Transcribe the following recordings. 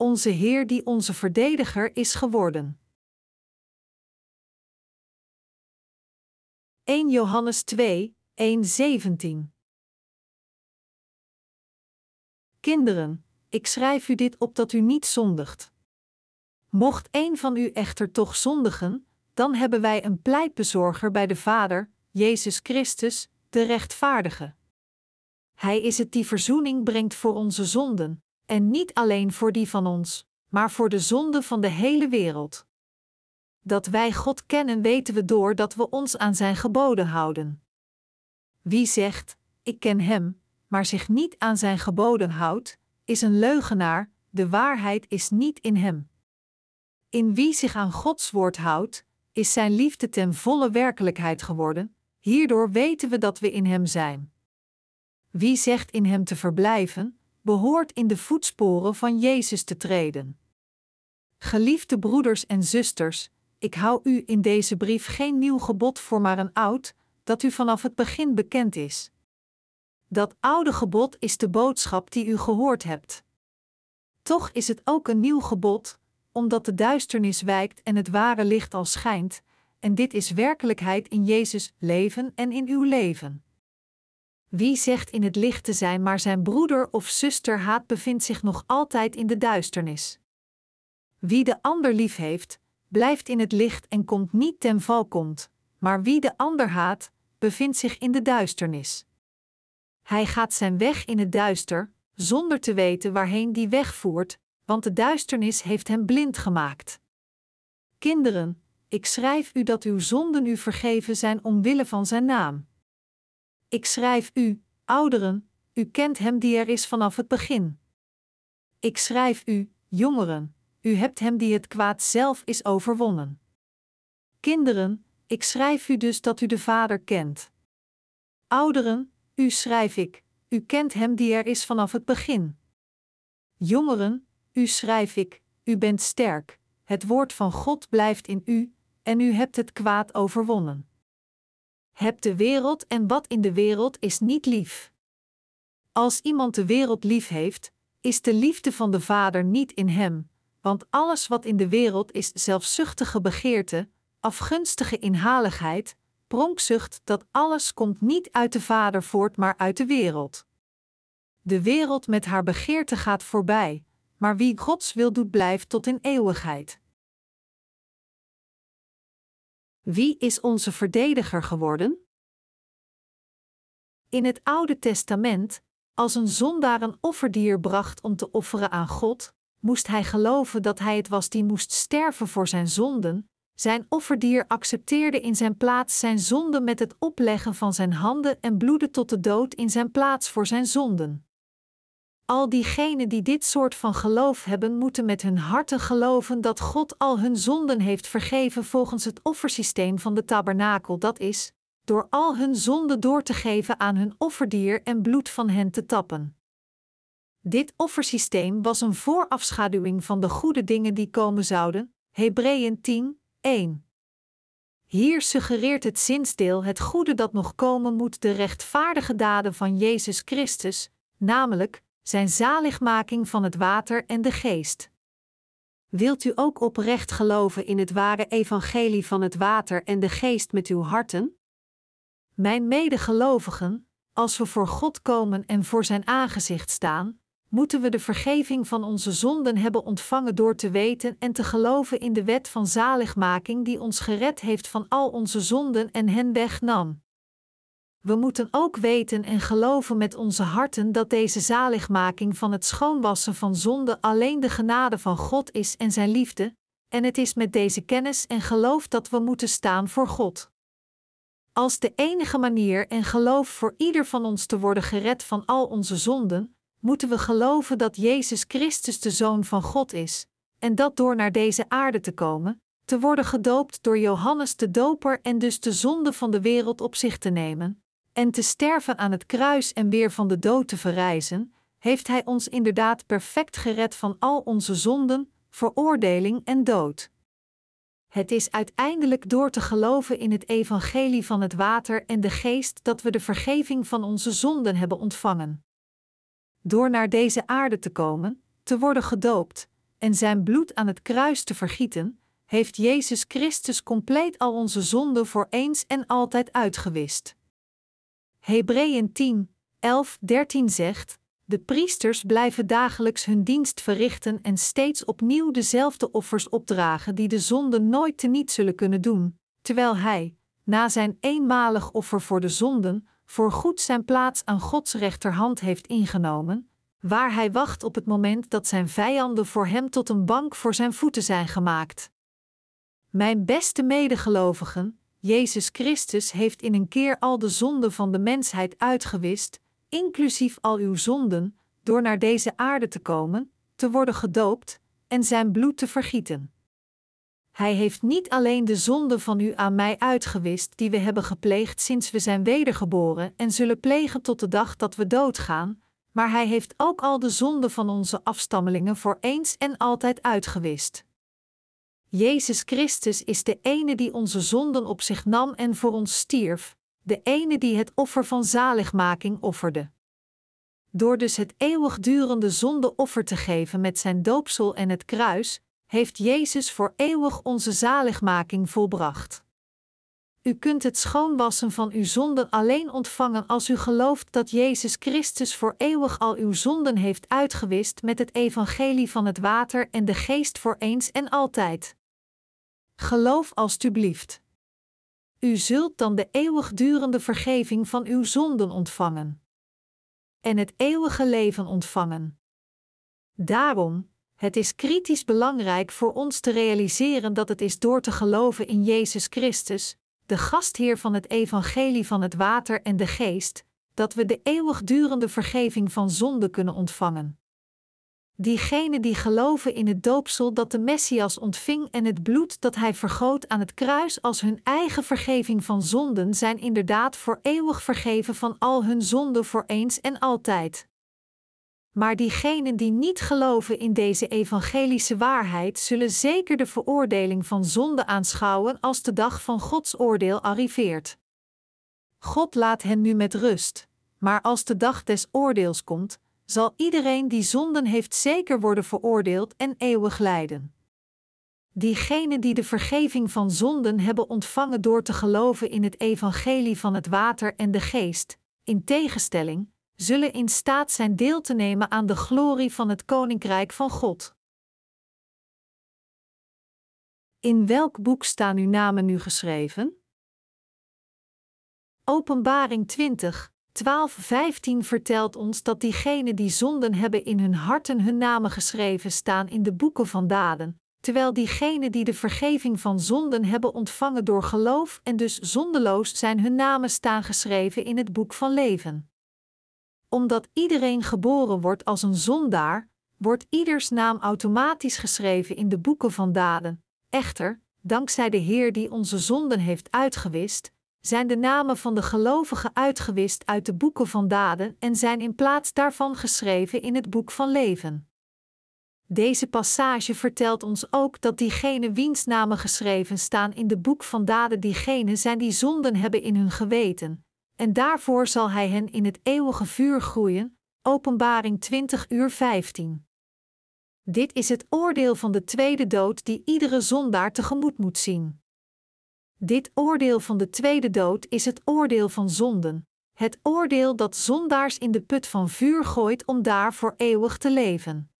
onze Heer die onze verdediger is geworden. 1 Johannes 2, 1 17 Kinderen, ik schrijf u dit op dat u niet zondigt. Mocht een van u echter toch zondigen, dan hebben wij een pleitbezorger bij de Vader, Jezus Christus, de rechtvaardige. Hij is het die verzoening brengt voor onze zonden, en niet alleen voor die van ons, maar voor de zonde van de hele wereld. Dat wij God kennen weten we door dat we ons aan Zijn geboden houden. Wie zegt, ik ken Hem, maar zich niet aan Zijn geboden houdt, is een leugenaar, de waarheid is niet in Hem. In wie zich aan Gods woord houdt, is Zijn liefde ten volle werkelijkheid geworden, hierdoor weten we dat we in Hem zijn. Wie zegt in Hem te verblijven, behoort in de voetsporen van Jezus te treden. Geliefde broeders en zusters, ik hou u in deze brief geen nieuw gebod voor, maar een oud, dat u vanaf het begin bekend is. Dat oude gebod is de boodschap die u gehoord hebt. Toch is het ook een nieuw gebod, omdat de duisternis wijkt en het ware licht al schijnt, en dit is werkelijkheid in Jezus' leven en in uw leven. Wie zegt in het licht te zijn, maar zijn broeder of zuster haat, bevindt zich nog altijd in de duisternis. Wie de ander lief heeft, blijft in het licht en komt niet ten val komt, maar wie de ander haat, bevindt zich in de duisternis. Hij gaat zijn weg in het duister, zonder te weten waarheen die weg voert, want de duisternis heeft hem blind gemaakt. Kinderen, ik schrijf u dat uw zonden u vergeven zijn omwille van zijn naam. Ik schrijf u, ouderen, u kent hem die er is vanaf het begin. Ik schrijf u, jongeren, u hebt hem die het kwaad zelf is overwonnen. Kinderen, ik schrijf u dus dat u de Vader kent. Ouderen, u schrijf ik, u kent hem die er is vanaf het begin. Jongeren, u schrijf ik, u bent sterk, het woord van God blijft in u, en u hebt het kwaad overwonnen. Heb de wereld en wat in de wereld is niet lief. Als iemand de wereld lief heeft, is de liefde van de Vader niet in hem, want alles wat in de wereld is zelfzuchtige begeerte, afgunstige inhaligheid, pronkzucht, dat alles komt niet uit de Vader voort, maar uit de wereld. De wereld met haar begeerte gaat voorbij, maar wie Gods wil doet, blijft tot in eeuwigheid. Wie is onze verdediger geworden? In het Oude Testament, als een zondaar een offerdier bracht om te offeren aan God, moest hij geloven dat hij het was die moest sterven voor zijn zonden. Zijn offerdier accepteerde in zijn plaats zijn zonde met het opleggen van zijn handen en bloeden tot de dood in zijn plaats voor zijn zonden. Al diegenen die dit soort van geloof hebben, moeten met hun harten geloven dat God al hun zonden heeft vergeven volgens het offersysteem van de tabernakel, dat is, door al hun zonden door te geven aan hun offerdier en bloed van hen te tappen. Dit offersysteem was een voorafschaduwing van de goede dingen die komen zouden, Hebreeën 10, 1. Hier suggereert het zinsdeel het goede dat nog komen moet de rechtvaardige daden van Jezus Christus, namelijk zijn zaligmaking van het water en de geest. Wilt u ook oprecht geloven in het ware evangelie van het water en de geest met uw harten? Mijn medegelovigen, als we voor God komen en voor zijn aangezicht staan, moeten we de vergeving van onze zonden hebben ontvangen door te weten en te geloven in de wet van zaligmaking die ons gered heeft van al onze zonden en hen wegnam. We moeten ook weten en geloven met onze harten dat deze zaligmaking van het schoonwassen van zonde alleen de genade van God is en zijn liefde, en het is met deze kennis en geloof dat we moeten staan voor God. Als de enige manier en geloof voor ieder van ons te worden gered van al onze zonden, moeten we geloven dat Jezus Christus de Zoon van God is, en dat door naar deze aarde te komen, te worden gedoopt door Johannes de Doper en dus de zonde van de wereld op zich te nemen, en te sterven aan het kruis en weer van de dood te verrijzen, heeft Hij ons inderdaad perfect gered van al onze zonden, veroordeling en dood. Het is uiteindelijk door te geloven in het evangelie van het water en de geest dat we de vergeving van onze zonden hebben ontvangen. Door naar deze aarde te komen, te worden gedoopt, en zijn bloed aan het kruis te vergieten, heeft Jezus Christus compleet al onze zonden voor eens en altijd uitgewist. Hebreeën 10, 11, 13 zegt: De priesters blijven dagelijks hun dienst verrichten en steeds opnieuw dezelfde offers opdragen die de zonde nooit teniet zullen kunnen doen, terwijl hij, na zijn eenmalig offer voor de zonden, voorgoed zijn plaats aan Gods rechterhand heeft ingenomen, waar hij wacht op het moment dat zijn vijanden voor hem tot een bank voor zijn voeten zijn gemaakt. Mijn beste medegelovigen, Jezus Christus heeft in een keer al de zonden van de mensheid uitgewist, inclusief al uw zonden, door naar deze aarde te komen, te worden gedoopt en zijn bloed te vergieten. Hij heeft niet alleen de zonden van u aan mij uitgewist die we hebben gepleegd sinds we zijn wedergeboren en zullen plegen tot de dag dat we doodgaan, maar hij heeft ook al de zonden van onze afstammelingen voor eens en altijd uitgewist. Jezus Christus is de ene die onze zonden op zich nam en voor ons stierf, de ene die het offer van zaligmaking offerde. Door dus het eeuwigdurende zondeoffer te geven met zijn doopsel en het kruis, heeft Jezus voor eeuwig onze zaligmaking volbracht. U kunt het schoonwassen van uw zonden alleen ontvangen als u gelooft dat Jezus Christus voor eeuwig al uw zonden heeft uitgewist met het evangelie van het water en de geest voor eens en altijd. Geloof alstublieft. U zult dan de eeuwigdurende vergeving van uw zonden ontvangen. En het eeuwige leven ontvangen. Daarom, het is kritisch belangrijk voor ons te realiseren dat het is door te geloven in Jezus Christus, de gastheer van het evangelie van het water en de geest, dat we de eeuwigdurende vergeving van zonde kunnen ontvangen. Diegenen die geloven in het doopsel dat de Messias ontving en het bloed dat hij vergoot aan het kruis als hun eigen vergeving van zonden, zijn inderdaad voor eeuwig vergeven van al hun zonden voor eens en altijd. Maar diegenen die niet geloven in deze evangelische waarheid, zullen zeker de veroordeling van zonde aanschouwen als de dag van Gods oordeel arriveert. God laat hen nu met rust, maar als de dag des oordeels komt, zal iedereen die zonden heeft zeker worden veroordeeld en eeuwig lijden. Diegenen die de vergeving van zonden hebben ontvangen door te geloven in het evangelie van het water en de geest, in tegenstelling, zullen in staat zijn deel te nemen aan de glorie van het Koninkrijk van God. In welk boek staan uw namen nu geschreven? Openbaring 20, 12, 15 vertelt ons dat diegenen die zonden hebben in hun harten hun namen geschreven staan in de boeken van daden, terwijl diegenen die de vergeving van zonden hebben ontvangen door geloof en dus zondeloos zijn hun namen staan geschreven in het boek van leven omdat iedereen geboren wordt als een zondaar, wordt ieders naam automatisch geschreven in de boeken van daden. Echter, dankzij de Heer die onze zonden heeft uitgewist, zijn de namen van de gelovigen uitgewist uit de boeken van daden en zijn in plaats daarvan geschreven in het boek van leven. Deze passage vertelt ons ook dat diegenen wiens namen geschreven staan in de boek van daden diegenen zijn die zonden hebben in hun geweten, en daarvoor zal hij hen in het eeuwige vuur groeien. Openbaring 20 uur 15. Dit is het oordeel van de tweede dood die iedere zondaar tegemoet moet zien. Dit oordeel van de tweede dood is het oordeel van zonden, het oordeel dat zondaars in de put van vuur gooit om daar voor eeuwig te leven.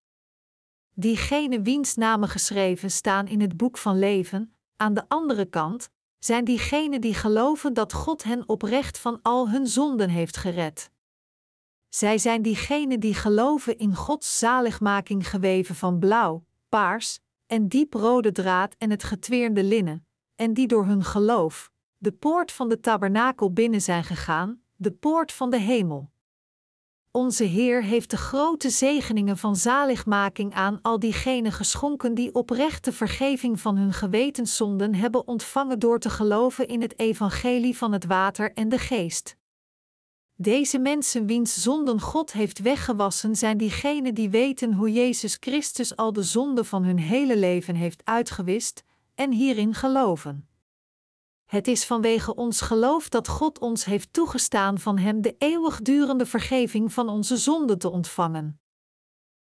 Diegene wiens namen geschreven staan in het boek van leven, aan de andere kant, zijn diegenen die geloven dat God hen oprecht van al hun zonden heeft gered. Zij zijn diegenen die geloven in Gods zaligmaking geweven van blauw, paars en dieprode draad en het getweerde linnen, en die door hun geloof de poort van de tabernakel binnen zijn gegaan, de poort van de hemel. Onze Heer heeft de grote zegeningen van zaligmaking aan al diegenen geschonken die oprechte vergeving van hun gewetenszonden hebben ontvangen door te geloven in het evangelie van het water en de geest. Deze mensen wiens zonden God heeft weggewassen zijn diegenen die weten hoe Jezus Christus al de zonden van hun hele leven heeft uitgewist en hierin geloven. Het is vanwege ons geloof dat God ons heeft toegestaan van Hem de eeuwigdurende vergeving van onze zonden te ontvangen.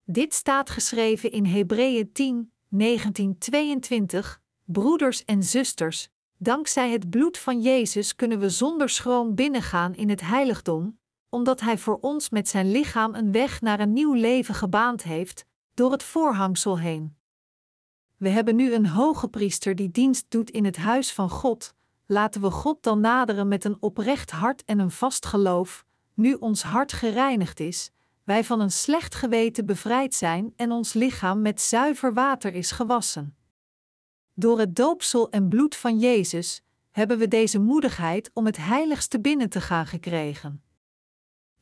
Dit staat geschreven in Hebreeën 10, 1922. Broeders en zusters, dankzij het bloed van Jezus kunnen we zonder schroom binnengaan in het heiligdom, omdat Hij voor ons met zijn lichaam een weg naar een nieuw leven gebaand heeft, door het voorhangsel heen. We hebben nu een hoge priester die dienst doet in het huis van God. Laten we God dan naderen met een oprecht hart en een vast geloof, nu ons hart gereinigd is, wij van een slecht geweten bevrijd zijn en ons lichaam met zuiver water is gewassen. Door het doopsel en bloed van Jezus hebben we deze moedigheid om het heiligste binnen te gaan gekregen.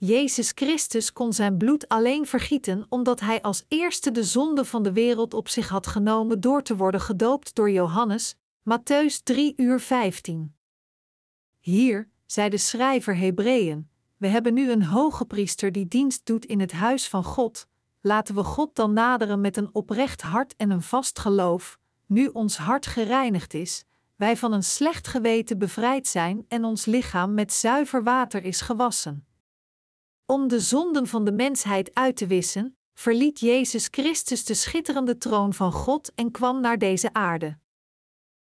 Jezus Christus kon zijn bloed alleen vergieten omdat hij als eerste de zonde van de wereld op zich had genomen door te worden gedoopt door Johannes, Matthäus 3 uur 15. Hier, zei de schrijver Hebreeën, we hebben nu een hoge priester die dienst doet in het huis van God, laten we God dan naderen met een oprecht hart en een vast geloof, nu ons hart gereinigd is, wij van een slecht geweten bevrijd zijn en ons lichaam met zuiver water is gewassen. Om de zonden van de mensheid uit te wissen, verliet Jezus Christus de schitterende troon van God en kwam naar deze aarde.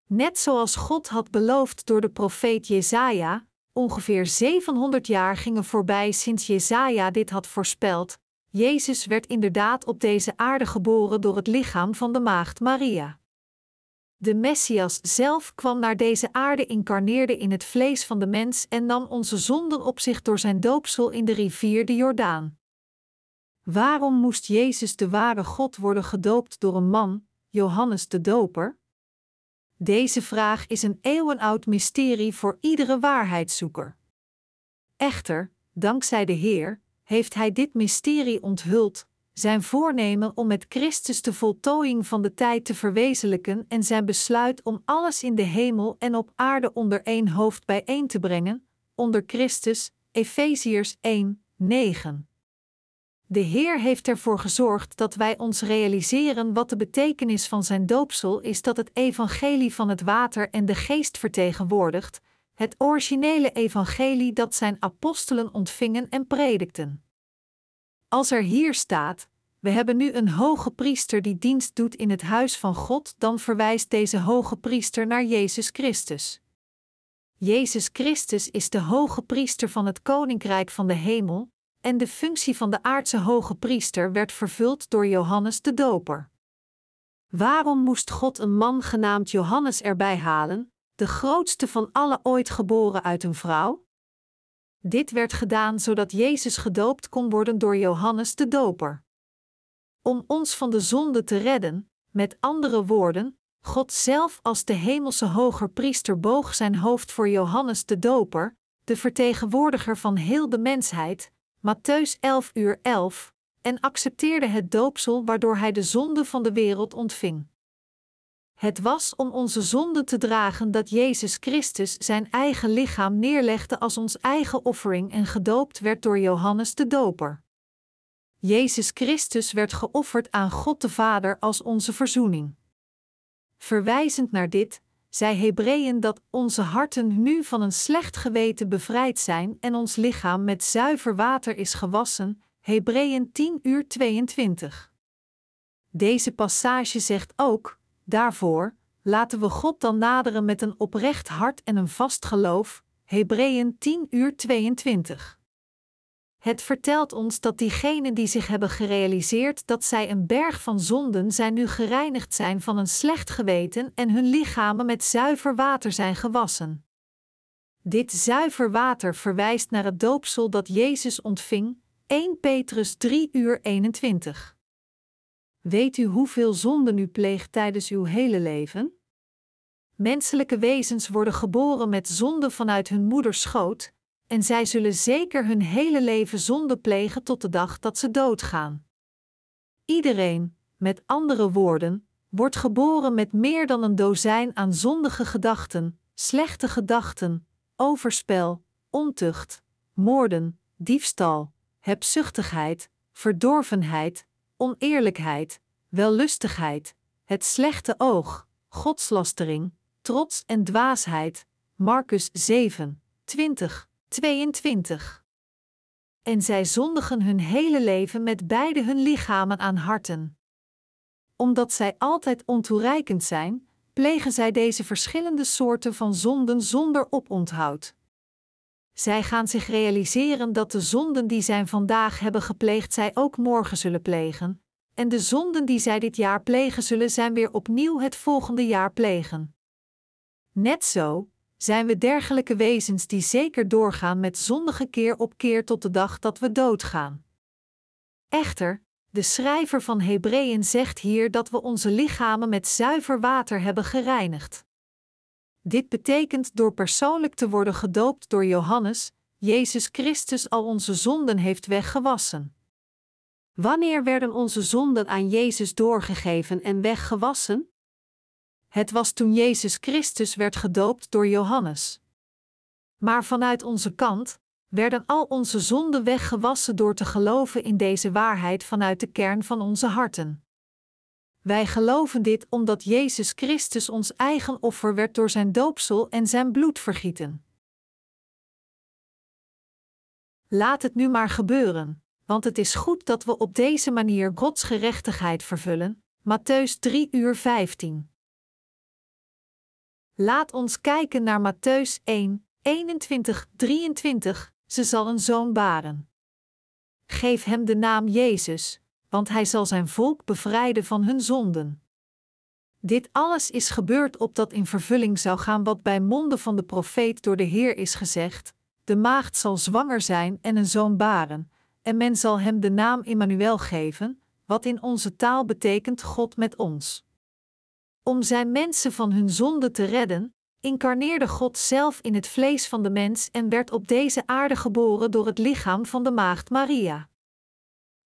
Net zoals God had beloofd door de profeet Jesaja, ongeveer 700 jaar gingen voorbij sinds Jesaja dit had voorspeld. Jezus werd inderdaad op deze aarde geboren door het lichaam van de maagd Maria. De Messias zelf kwam naar deze aarde, incarneerde in het vlees van de mens en nam onze zonden op zich door zijn doopsel in de rivier de Jordaan. Waarom moest Jezus de ware God worden gedoopt door een man, Johannes de Doper? Deze vraag is een eeuwenoud mysterie voor iedere waarheidszoeker. Echter, dankzij de Heer, heeft Hij dit mysterie onthuld, zijn voornemen om met Christus de voltooiing van de tijd te verwezenlijken en zijn besluit om alles in de hemel en op aarde onder één hoofd bijeen te brengen, onder Christus, Efeziërs 1, 9. De Heer heeft ervoor gezorgd dat wij ons realiseren wat de betekenis van zijn doopsel is dat het evangelie van het water en de geest vertegenwoordigt, het originele evangelie dat zijn apostelen ontvingen en predikten. Als er hier staat: We hebben nu een hoge priester die dienst doet in het huis van God, dan verwijst deze hoge priester naar Jezus Christus. Jezus Christus is de hoge priester van het koninkrijk van de hemel, en de functie van de aardse hoge priester werd vervuld door Johannes de Doper. Waarom moest God een man genaamd Johannes erbij halen, de grootste van alle ooit geboren uit een vrouw? Dit werd gedaan zodat Jezus gedoopt kon worden door Johannes de Doper. Om ons van de zonde te redden, met andere woorden, God zelf als de hemelse hoger priester boog zijn hoofd voor Johannes de Doper, de vertegenwoordiger van heel de mensheid, Matthäus 11 uur 11, en accepteerde het doopsel waardoor hij de zonde van de wereld ontving. Het was om onze zonde te dragen dat Jezus Christus zijn eigen lichaam neerlegde als ons eigen offering en gedoopt werd door Johannes de Doper. Jezus Christus werd geofferd aan God de Vader als onze verzoening. Verwijzend naar dit, zei Hebreeën dat onze harten nu van een slecht geweten bevrijd zijn en ons lichaam met zuiver water is gewassen, Hebreeën 10 uur 22. Deze passage zegt ook, daarvoor, laten we God dan naderen met een oprecht hart en een vast geloof, Hebreeën 10 uur 22. Het vertelt ons dat diegenen die zich hebben gerealiseerd dat zij een berg van zonden zijn nu gereinigd zijn van een slecht geweten en hun lichamen met zuiver water zijn gewassen. Dit zuiver water verwijst naar het doopsel dat Jezus ontving, 1 Petrus 3 uur 21. Weet u hoeveel zonden u pleegt tijdens uw hele leven? Menselijke wezens worden geboren met zonde vanuit hun moeders schoot, en zij zullen zeker hun hele leven zonde plegen tot de dag dat ze doodgaan. Iedereen, met andere woorden, wordt geboren met meer dan een dozijn aan zondige gedachten, slechte gedachten, overspel, ontucht, moorden, diefstal, hebzuchtigheid, verdorvenheid, oneerlijkheid, wellustigheid, het slechte oog, godslastering, trots en dwaasheid. Marcus 7, 20. 22 en zij zondigen hun hele leven met beide hun lichamen aan harten. Omdat zij altijd ontoereikend zijn, plegen zij deze verschillende soorten van zonden zonder oponthoud. Zij gaan zich realiseren dat de zonden die zij vandaag hebben gepleegd, zij ook morgen zullen plegen, en de zonden die zij dit jaar plegen, zullen zij weer opnieuw het volgende jaar plegen. Net zo zijn we dergelijke wezens die zeker doorgaan met zondige keer op keer tot de dag dat we doodgaan. Echter, de schrijver van Hebreeën zegt hier dat we onze lichamen met zuiver water hebben gereinigd. Dit betekent door persoonlijk te worden gedoopt door Johannes, Jezus Christus al onze zonden heeft weggewassen. Wanneer werden onze zonden aan Jezus doorgegeven en weggewassen? Het was toen Jezus Christus werd gedoopt door Johannes. Maar vanuit onze kant werden al onze zonden weggewassen door te geloven in deze waarheid vanuit de kern van onze harten. Wij geloven dit omdat Jezus Christus ons eigen offer werd door zijn doopsel en zijn bloed vergieten. Laat het nu maar gebeuren, want het is goed dat we op deze manier Gods gerechtigheid vervullen. Matthäus 3 uur 15. Laat ons kijken naar Matthäus 1, 21, 23. Ze zal een zoon baren. Geef hem de naam Jezus, want hij zal zijn volk bevrijden van hun zonden. Dit alles is gebeurd opdat in vervulling zou gaan wat bij monden van de profeet door de Heer is gezegd: De maagd zal zwanger zijn en een zoon baren, en men zal hem de naam Immanuel geven, wat in onze taal betekent God met ons. Om zijn mensen van hun zonde te redden, incarneerde God zelf in het vlees van de mens en werd op deze aarde geboren door het lichaam van de maagd Maria.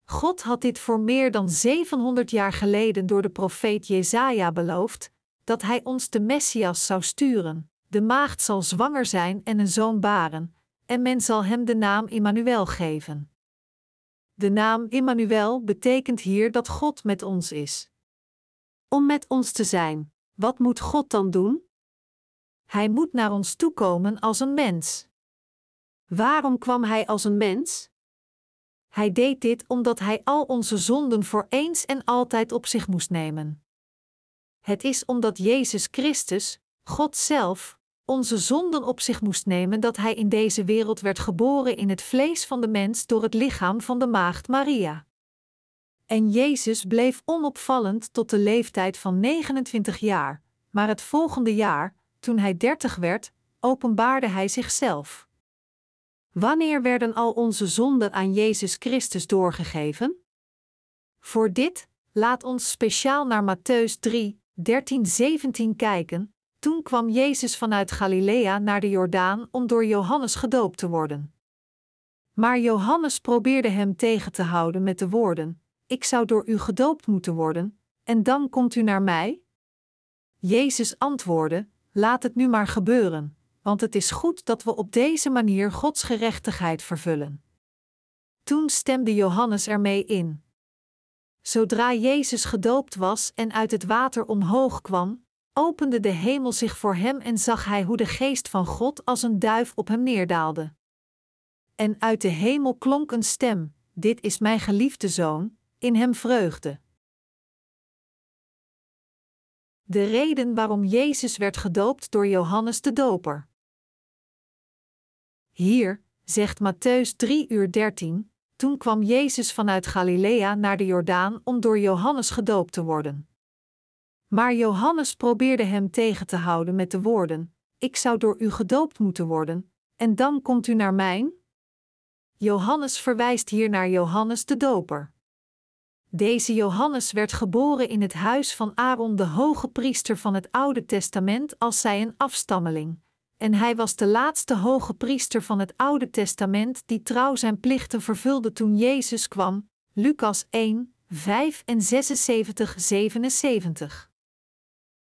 God had dit voor meer dan 700 jaar geleden door de profeet Jesaja beloofd, dat hij ons de Messias zou sturen. De maagd zal zwanger zijn en een zoon baren, en men zal hem de naam Immanuel geven. De naam Immanuel betekent hier dat God met ons is. Om met ons te zijn, wat moet God dan doen? Hij moet naar ons toekomen als een mens. Waarom kwam hij als een mens? Hij deed dit omdat hij al onze zonden voor eens en altijd op zich moest nemen. Het is omdat Jezus Christus, God zelf, onze zonden op zich moest nemen dat hij in deze wereld werd geboren in het vlees van de mens door het lichaam van de maagd Maria. En Jezus bleef onopvallend tot de leeftijd van 29 jaar, maar het volgende jaar, toen hij 30 werd, openbaarde hij zichzelf. Wanneer werden al onze zonden aan Jezus Christus doorgegeven? Voor dit, laat ons speciaal naar Matthäus 3, 13, 17 kijken. Toen kwam Jezus vanuit Galilea naar de Jordaan om door Johannes gedoopt te worden. Maar Johannes probeerde hem tegen te houden met de woorden: Ik zou door u gedoopt moeten worden, en dan komt u naar mij? Jezus antwoordde: Laat het nu maar gebeuren, want het is goed dat we op deze manier Gods gerechtigheid vervullen. Toen stemde Johannes ermee in. Zodra Jezus gedoopt was en uit het water omhoog kwam, opende de hemel zich voor hem en zag hij hoe de geest van God als een duif op hem neerdaalde. En uit de hemel klonk een stem: Dit is mijn geliefde zoon, in hem vreugde. De reden waarom Jezus werd gedoopt door Johannes de Doper. Hier, zegt Matthäus 3 uur 13, toen kwam Jezus vanuit Galilea naar de Jordaan om door Johannes gedoopt te worden. Maar Johannes probeerde hem tegen te houden met de woorden: Ik zou door u gedoopt moeten worden, en dan komt u naar mij? Johannes verwijst hier naar Johannes de Doper. Deze Johannes werd geboren in het huis van Aaron, de hoge priester van het Oude Testament, als zij een afstammeling, en hij was de laatste hoge priester van het Oude Testament die trouw zijn plichten vervulde toen Jezus kwam. Lucas 1, 5 en 76, 77.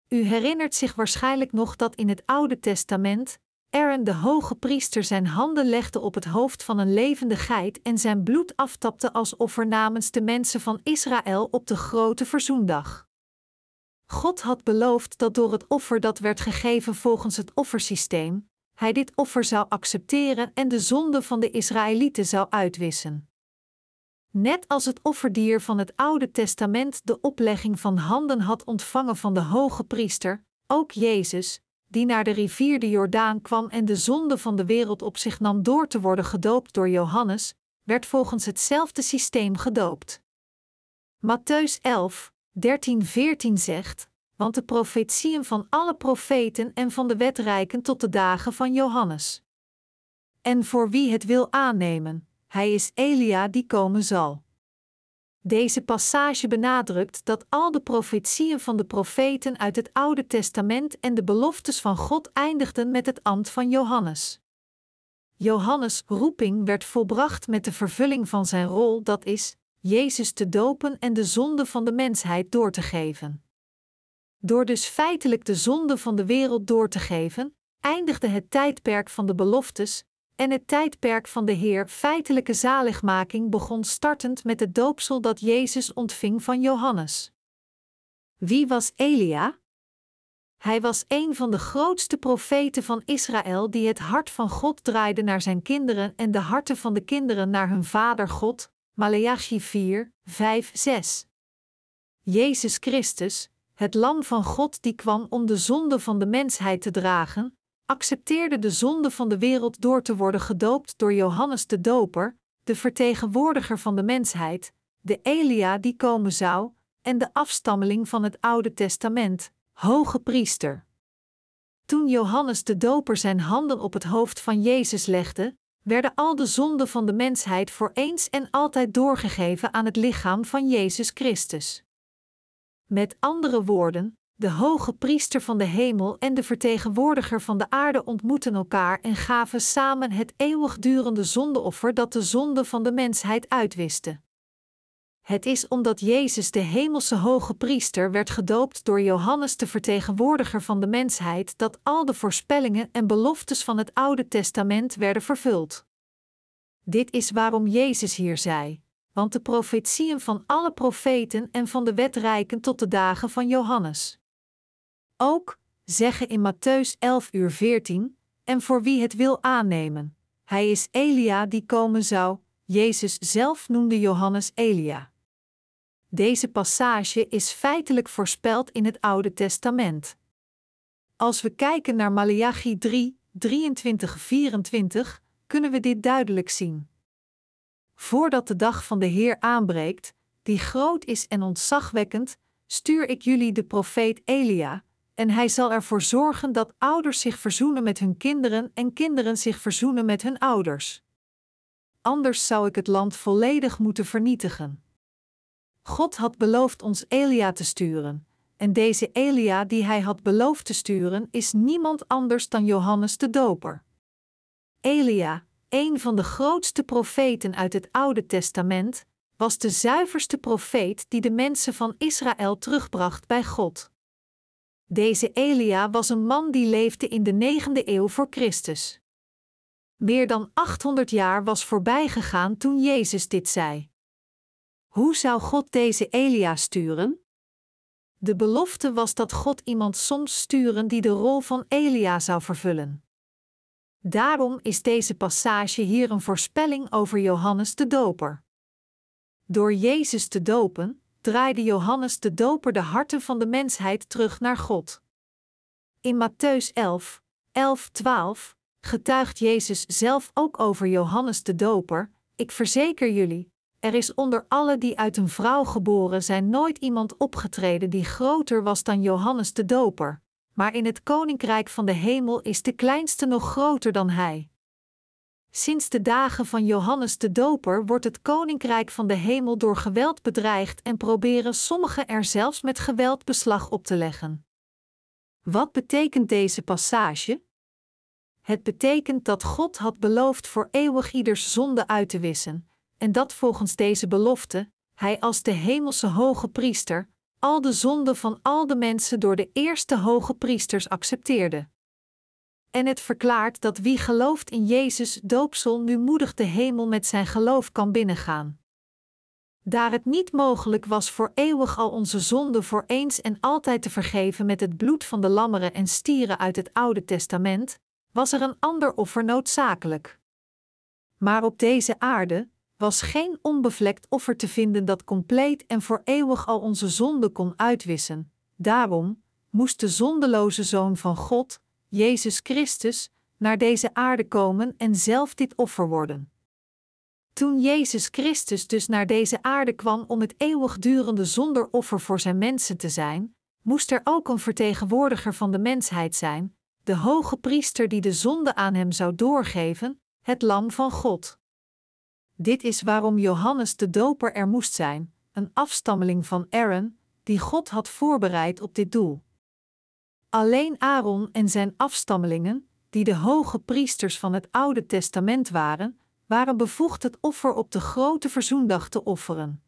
U herinnert zich waarschijnlijk nog dat in het Oude Testament Aaron de hoge priester zijn handen legde op het hoofd van een levende geit en zijn bloed aftapte als offer namens de mensen van Israël op de grote verzoendag. God had beloofd dat door het offer dat werd gegeven volgens het offersysteem, hij dit offer zou accepteren en de zonde van de Israëlieten zou uitwissen. Net als het offerdier van het Oude Testament de oplegging van handen had ontvangen van de hoge priester, ook Jezus, die naar de rivier de Jordaan kwam en de zonde van de wereld op zich nam door te worden gedoopt door Johannes, werd volgens hetzelfde systeem gedoopt. Matthäus 11, 13-14 zegt: Want de profetieën van alle profeten en van de wetrijken tot de dagen van Johannes. En voor wie het wil aannemen, hij is Elia die komen zal. Deze passage benadrukt dat al de profetieën van de profeten uit het Oude Testament en de beloftes van God eindigden met het ambt van Johannes. Johannes' roeping werd volbracht met de vervulling van zijn rol, dat is, Jezus te dopen en de zonde van de mensheid door te geven. Door dus feitelijk de zonde van de wereld door te geven, eindigde het tijdperk van de beloftes, en het tijdperk van de Heer feitelijke zaligmaking begon startend met het doopsel dat Jezus ontving van Johannes. Wie was Elia? Hij was een van de grootste profeten van Israël die het hart van God draaide naar zijn kinderen en de harten van de kinderen naar hun vader God. Maleachi 4, 5, 6. Jezus Christus, het Lam van God die kwam om de zonde van de mensheid te dragen, accepteerde de zonde van de wereld door te worden gedoopt door Johannes de Doper, de vertegenwoordiger van de mensheid, de Elia die komen zou, en de afstammeling van het Oude Testament, hoge priester. Toen Johannes de Doper zijn handen op het hoofd van Jezus legde, werden al de zonden van de mensheid voor eens en altijd doorgegeven aan het lichaam van Jezus Christus. Met andere woorden, de hoge priester van de hemel en de vertegenwoordiger van de aarde ontmoeten elkaar en gaven samen het eeuwigdurende zondeoffer dat de zonde van de mensheid uitwiste. Het is omdat Jezus de hemelse hoge priester werd gedoopt door Johannes de vertegenwoordiger van de mensheid dat al de voorspellingen en beloftes van het Oude Testament werden vervuld. Dit is waarom Jezus hier zei: want de profetieën van alle profeten en van de wetrijken tot de dagen van Johannes. Ook zeggen in Matthäus 11 uur 14, en voor wie het wil aannemen. Hij is Elia die komen zou, Jezus zelf noemde Johannes Elia. Deze passage is feitelijk voorspeld in het Oude Testament. Als we kijken naar Malachi 3, 23-24, kunnen we dit duidelijk zien. Voordat de dag van de Heer aanbreekt, die groot is en ontzagwekkend, stuur ik jullie de profeet Elia, en hij zal ervoor zorgen dat ouders zich verzoenen met hun kinderen en kinderen zich verzoenen met hun ouders. Anders zou ik het land volledig moeten vernietigen. God had beloofd ons Elia te sturen, en deze Elia die hij had beloofd te sturen is niemand anders dan Johannes de Doper. Elia, een van de grootste profeten uit het Oude Testament, was de zuiverste profeet die de mensen van Israël terugbracht bij God. Deze Elia was een man die leefde in de negende eeuw voor Christus. Meer dan 800 jaar was voorbijgegaan toen Jezus dit zei. Hoe zou God deze Elia sturen? De belofte was dat God iemand soms sturen die de rol van Elia zou vervullen. Daarom is deze passage hier een voorspelling over Johannes de Doper. Door Jezus te dopen, draaide Johannes de Doper de harten van de mensheid terug naar God. In Matthäus 11, 11, 12 getuigt Jezus zelf ook over Johannes de Doper: Ik verzeker jullie, er is onder alle die uit een vrouw geboren zijn nooit iemand opgetreden die groter was dan Johannes de Doper, maar in het koninkrijk van de hemel is de kleinste nog groter dan hij. Sinds de dagen van Johannes de Doper wordt het koninkrijk van de hemel door geweld bedreigd en proberen sommigen er zelfs met geweld beslag op te leggen. Wat betekent deze passage? Het betekent dat God had beloofd voor eeuwig ieders zonde uit te wissen, en dat volgens deze belofte, hij als de hemelse hoge priester, al de zonden van al de mensen door de eerste hoge priesters accepteerde. En het verklaart dat wie gelooft in Jezus doopsel nu moedig de hemel met zijn geloof kan binnengaan. Daar het niet mogelijk was voor eeuwig al onze zonden voor eens en altijd te vergeven met het bloed van de lammeren en stieren uit het Oude Testament, was er een ander offer noodzakelijk. Maar op deze aarde was geen onbevlekt offer te vinden dat compleet en voor eeuwig al onze zonden kon uitwissen. Daarom moest de zondeloze Zoon van God, Jezus Christus, naar deze aarde komen en zelf dit offer worden. Toen Jezus Christus dus naar deze aarde kwam om het eeuwigdurende zonderoffer voor zijn mensen te zijn, moest er ook een vertegenwoordiger van de mensheid zijn, de hoge priester die de zonde aan hem zou doorgeven, het Lam van God. Dit is waarom Johannes de Doper er moest zijn, een afstammeling van Aaron, die God had voorbereid op dit doel. Alleen Aaron en zijn afstammelingen, die de hoge priesters van het Oude Testament waren, waren bevoegd het offer op de grote verzoendag te offeren.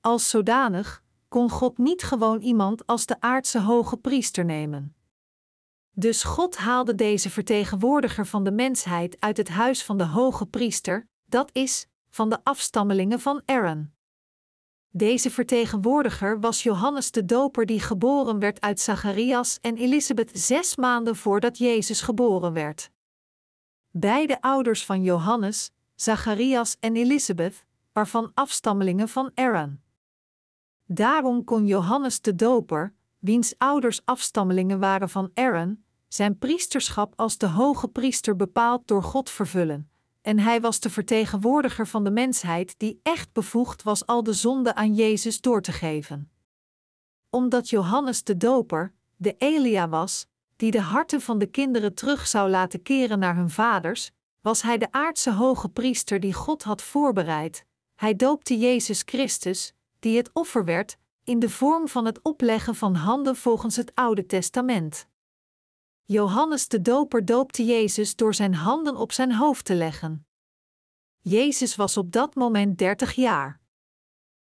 Als zodanig kon God niet gewoon iemand als de aardse hoge priester nemen. Dus God haalde deze vertegenwoordiger van de mensheid uit het huis van de hoge priester, dat is, van de afstammelingen van Aaron. Deze vertegenwoordiger was Johannes de Doper, die geboren werd uit Zacharias en Elisabeth zes maanden voordat Jezus geboren werd. Beide ouders van Johannes, Zacharias en Elisabeth, waarvan afstammelingen van Aaron. Daarom kon Johannes de Doper, wiens ouders afstammelingen waren van Aaron, zijn priesterschap als de hoge priester bepaald door God vervullen, en hij was de vertegenwoordiger van de mensheid die echt bevoegd was al de zonde aan Jezus door te geven. Omdat Johannes de Doper, de Elia was, die de harten van de kinderen terug zou laten keren naar hun vaders, was hij de aardse hoge priester die God had voorbereid. Hij doopte Jezus Christus, die het offer werd, in de vorm van het opleggen van handen volgens het Oude Testament. Johannes de Doper doopte Jezus door zijn handen op zijn hoofd te leggen. Jezus was op dat moment dertig jaar.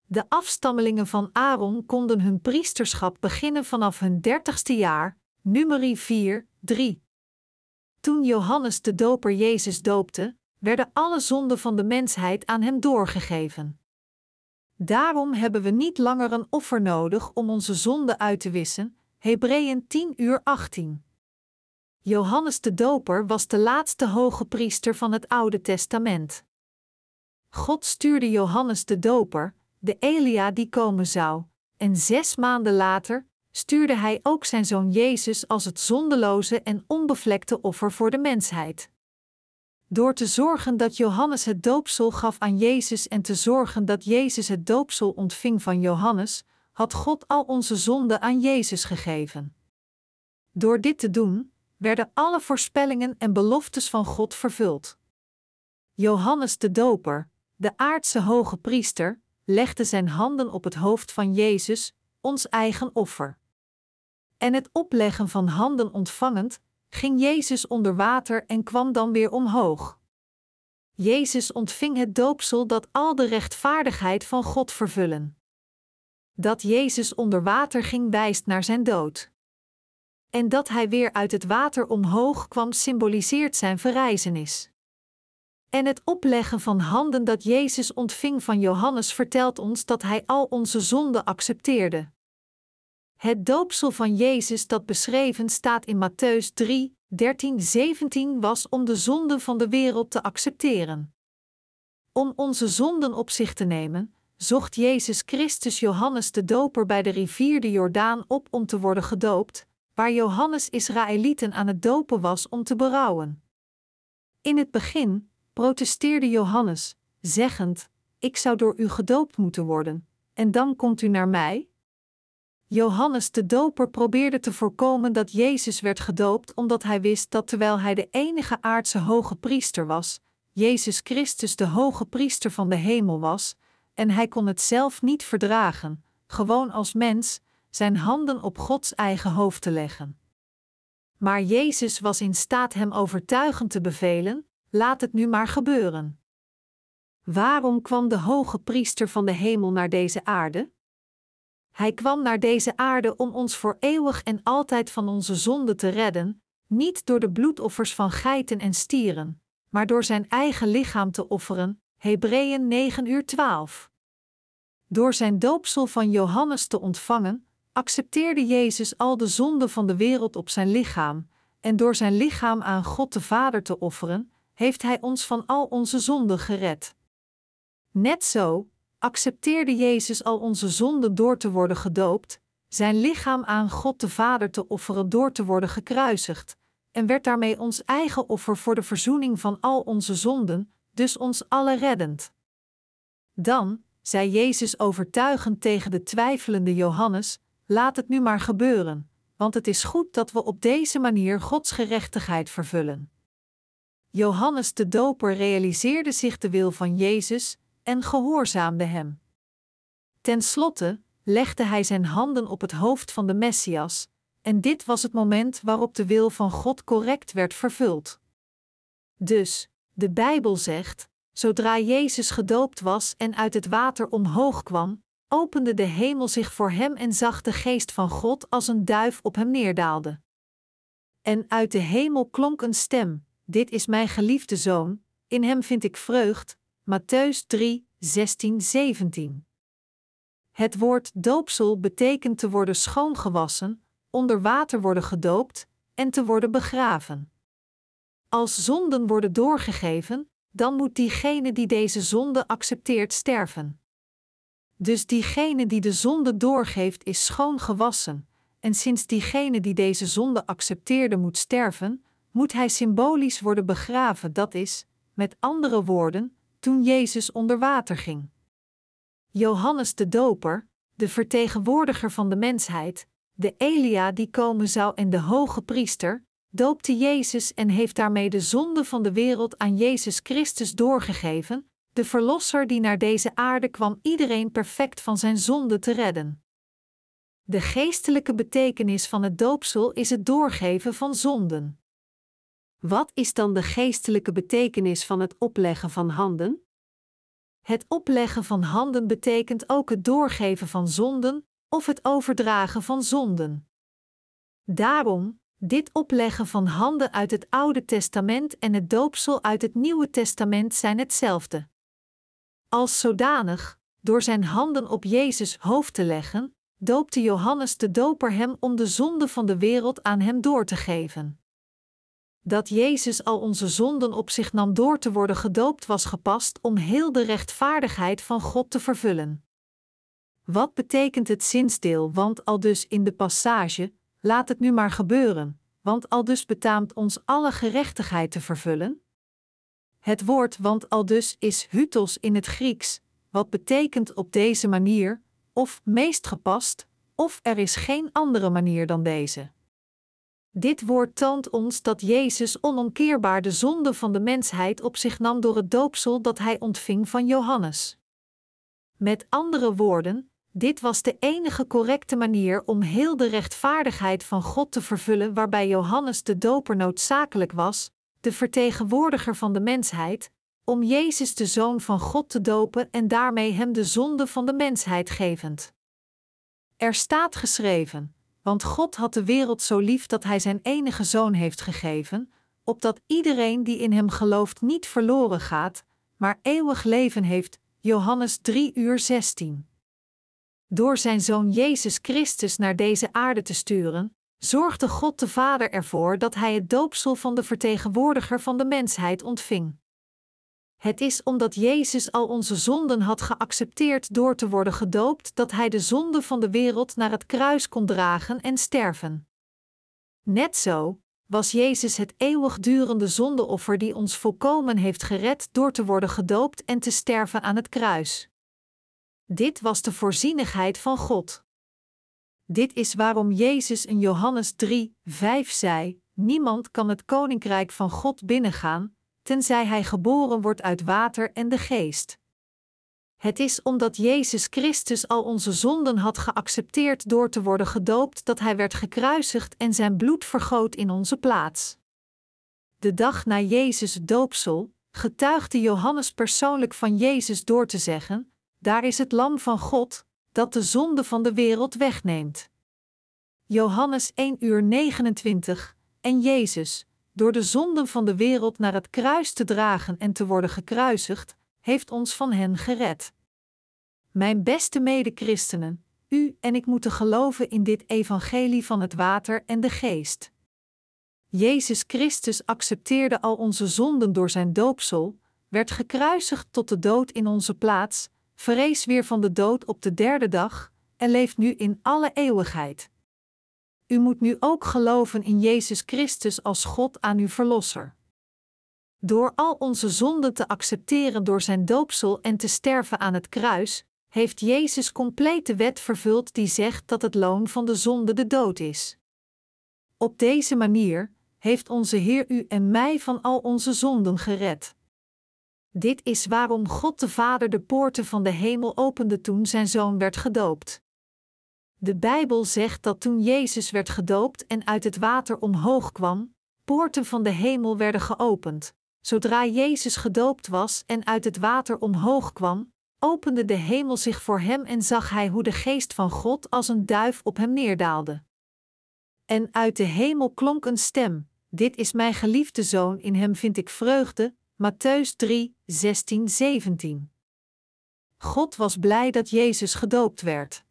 De afstammelingen van Aaron konden hun priesterschap beginnen vanaf hun dertigste jaar, nummerie 4, 3. Toen Johannes de Doper Jezus doopte, werden alle zonden van de mensheid aan hem doorgegeven. Daarom hebben we niet langer een offer nodig om onze zonden uit te wissen. Hebreeën 10 uur 18. Johannes de Doper was de laatste hoge priester van het Oude Testament. God stuurde Johannes de Doper, de Elia die komen zou, en zes maanden later stuurde hij ook zijn zoon Jezus als het zondeloze en onbevlekte offer voor de mensheid. Door te zorgen dat Johannes het doopsel gaf aan Jezus en te zorgen dat Jezus het doopsel ontving van Johannes, had God al onze zonden aan Jezus gegeven. Door dit te doen, werden alle voorspellingen en beloftes van God vervuld. Johannes de Doper, de aardse hoge priester, legde zijn handen op het hoofd van Jezus, ons eigen offer. En het opleggen van handen ontvangend, ging Jezus onder water en kwam dan weer omhoog. Jezus ontving het doopsel dat al de rechtvaardigheid van God vervullen. Dat Jezus onder water ging wijst naar zijn dood. En dat hij weer uit het water omhoog kwam symboliseert zijn verrijzenis. En het opleggen van handen dat Jezus ontving van Johannes vertelt ons dat hij al onze zonden accepteerde. Het doopsel van Jezus dat beschreven staat in Matthäus 3, 13, 17 was om de zonden van de wereld te accepteren. Om onze zonden op zich te nemen, zocht Jezus Christus Johannes de Doper bij de rivier de Jordaan op om te worden gedoopt, waar Johannes Israëlieten aan het dopen was om te berouwen. In het begin protesteerde Johannes, zeggend: Ik zou door u gedoopt moeten worden, en dan komt u naar mij? Johannes de Doper probeerde te voorkomen dat Jezus werd gedoopt omdat hij wist dat terwijl hij de enige aardse hoge priester was, Jezus Christus de hoge priester van de hemel was, en hij kon het zelf niet verdragen, gewoon als mens, zijn handen op Gods eigen hoofd te leggen. Maar Jezus was in staat hem overtuigend te bevelen: laat het nu maar gebeuren. Waarom kwam de hoge priester van de hemel naar deze aarde? Hij kwam naar deze aarde om ons voor eeuwig en altijd van onze zonde te redden, niet door de bloedoffers van geiten en stieren, maar door zijn eigen lichaam te offeren. Hebreeën 9 uur 12. Door zijn doopsel van Johannes te ontvangen, accepteerde Jezus al de zonden van de wereld op zijn lichaam, en door zijn lichaam aan God de Vader te offeren, heeft Hij ons van al onze zonden gered. Net zo accepteerde Jezus al onze zonden door te worden gedoopt, zijn lichaam aan God de Vader te offeren door te worden gekruisigd, en werd daarmee ons eigen offer voor de verzoening van al onze zonden, dus ons alle reddend. Dan, zei Jezus overtuigend tegen de twijfelende Johannes: Laat het nu maar gebeuren, want het is goed dat we op deze manier Gods gerechtigheid vervullen. Johannes de Doper realiseerde zich de wil van Jezus en gehoorzaamde hem. Ten slotte legde hij zijn handen op het hoofd van de Messias, en dit was het moment waarop de wil van God correct werd vervuld. Dus, de Bijbel zegt: zodra Jezus gedoopt was en uit het water omhoog kwam, opende de hemel zich voor hem en zag de geest van God als een duif op hem neerdaalde. En uit de hemel klonk een stem: Dit is mijn geliefde zoon, in hem vind ik vreugd. Matthäus 3, 16, 17. Het woord doopsel betekent te worden schoongewassen, onder water worden gedoopt en te worden begraven. Als zonden worden doorgegeven, dan moet diegene die deze zonde accepteert sterven. Dus diegene die de zonde doorgeeft is schoon gewassen, en sinds diegene die deze zonde accepteerde moet sterven, moet hij symbolisch worden begraven, dat is, met andere woorden, toen Jezus onder water ging. Johannes de Doper, de vertegenwoordiger van de mensheid, de Elia die komen zou en de hoge priester, doopte Jezus en heeft daarmee de zonde van de wereld aan Jezus Christus doorgegeven, de Verlosser die naar deze aarde kwam iedereen perfect van zijn zonde te redden. De geestelijke betekenis van het doopsel is het doorgeven van zonden. Wat is dan de geestelijke betekenis van het opleggen van handen? Het opleggen van handen betekent ook het doorgeven van zonden of het overdragen van zonden. Daarom, dit opleggen van handen uit het Oude Testament en het doopsel uit het Nieuwe Testament zijn hetzelfde. Als zodanig, door zijn handen op Jezus hoofd te leggen, doopte Johannes de Doper hem om de zonde van de wereld aan hem door te geven. Dat Jezus al onze zonden op zich nam door te worden gedoopt was gepast om heel de rechtvaardigheid van God te vervullen. Wat betekent het zinsdeel, want al dus in de passage, laat het nu maar gebeuren, want al dus betaamt ons alle gerechtigheid te vervullen? Het woord want al dus is hutos in het Grieks, wat betekent op deze manier, of meest gepast, of er is geen andere manier dan deze. Dit woord toont ons dat Jezus onomkeerbaar de zonde van de mensheid op zich nam door het doopsel dat hij ontving van Johannes. Met andere woorden, dit was de enige correcte manier om heel de rechtvaardigheid van God te vervullen, waarbij Johannes de Doper noodzakelijk was, de vertegenwoordiger van de mensheid, om Jezus de Zoon van God te dopen en daarmee hem de zonde van de mensheid gevend. Er staat geschreven: Want God had de wereld zo lief dat Hij Zijn enige Zoon heeft gegeven, opdat iedereen die in Hem gelooft niet verloren gaat, maar eeuwig leven heeft. Johannes 3 uur 16. Door Zijn Zoon Jezus Christus naar deze aarde te sturen, zorgde God de Vader ervoor dat hij het doopsel van de vertegenwoordiger van de mensheid ontving. Het is omdat Jezus al onze zonden had geaccepteerd door te worden gedoopt dat hij de zonde van de wereld naar het kruis kon dragen en sterven. Net zo was Jezus het eeuwigdurende zondeoffer die ons volkomen heeft gered door te worden gedoopt en te sterven aan het kruis. Dit was de voorzienigheid van God. Dit is waarom Jezus in Johannes 3, 5 zei: Niemand kan het koninkrijk van God binnengaan, tenzij hij geboren wordt uit water en de geest. Het is omdat Jezus Christus al onze zonden had geaccepteerd door te worden gedoopt dat hij werd gekruisigd en zijn bloed vergoot in onze plaats. De dag na Jezus' doopsel getuigde Johannes persoonlijk van Jezus door te zeggen: Daar is het Lam van God, dat de zonde van de wereld wegneemt. Johannes 1 uur 29 En Jezus, door de zonden van de wereld naar het kruis te dragen en te worden gekruisigd, heeft ons van hen gered. Mijn beste medechristenen, u en ik moeten geloven in dit evangelie van het water en de geest. Jezus Christus accepteerde al onze zonden door zijn doopsel, werd gekruisigd tot de dood in onze plaats, verrees weer van de dood op de derde dag en leeft nu in alle eeuwigheid. U moet nu ook geloven in Jezus Christus als God aan uw Verlosser. Door al onze zonden te accepteren door zijn doopsel en te sterven aan het kruis, heeft Jezus compleet de wet vervuld die zegt dat het loon van de zonde de dood is. Op deze manier heeft onze Heer u en mij van al onze zonden gered. Dit is waarom God de Vader de poorten van de hemel opende toen zijn zoon werd gedoopt. De Bijbel zegt dat toen Jezus werd gedoopt en uit het water omhoog kwam, poorten van de hemel werden geopend. Zodra Jezus gedoopt was en uit het water omhoog kwam, opende de hemel zich voor hem en zag hij hoe de geest van God als een duif op hem neerdaalde. En uit de hemel klonk een stem: Dit is mijn geliefde zoon, in hem vind ik vreugde. Matthäus 3, 16, 17. God was blij dat Jezus gedoopt werd.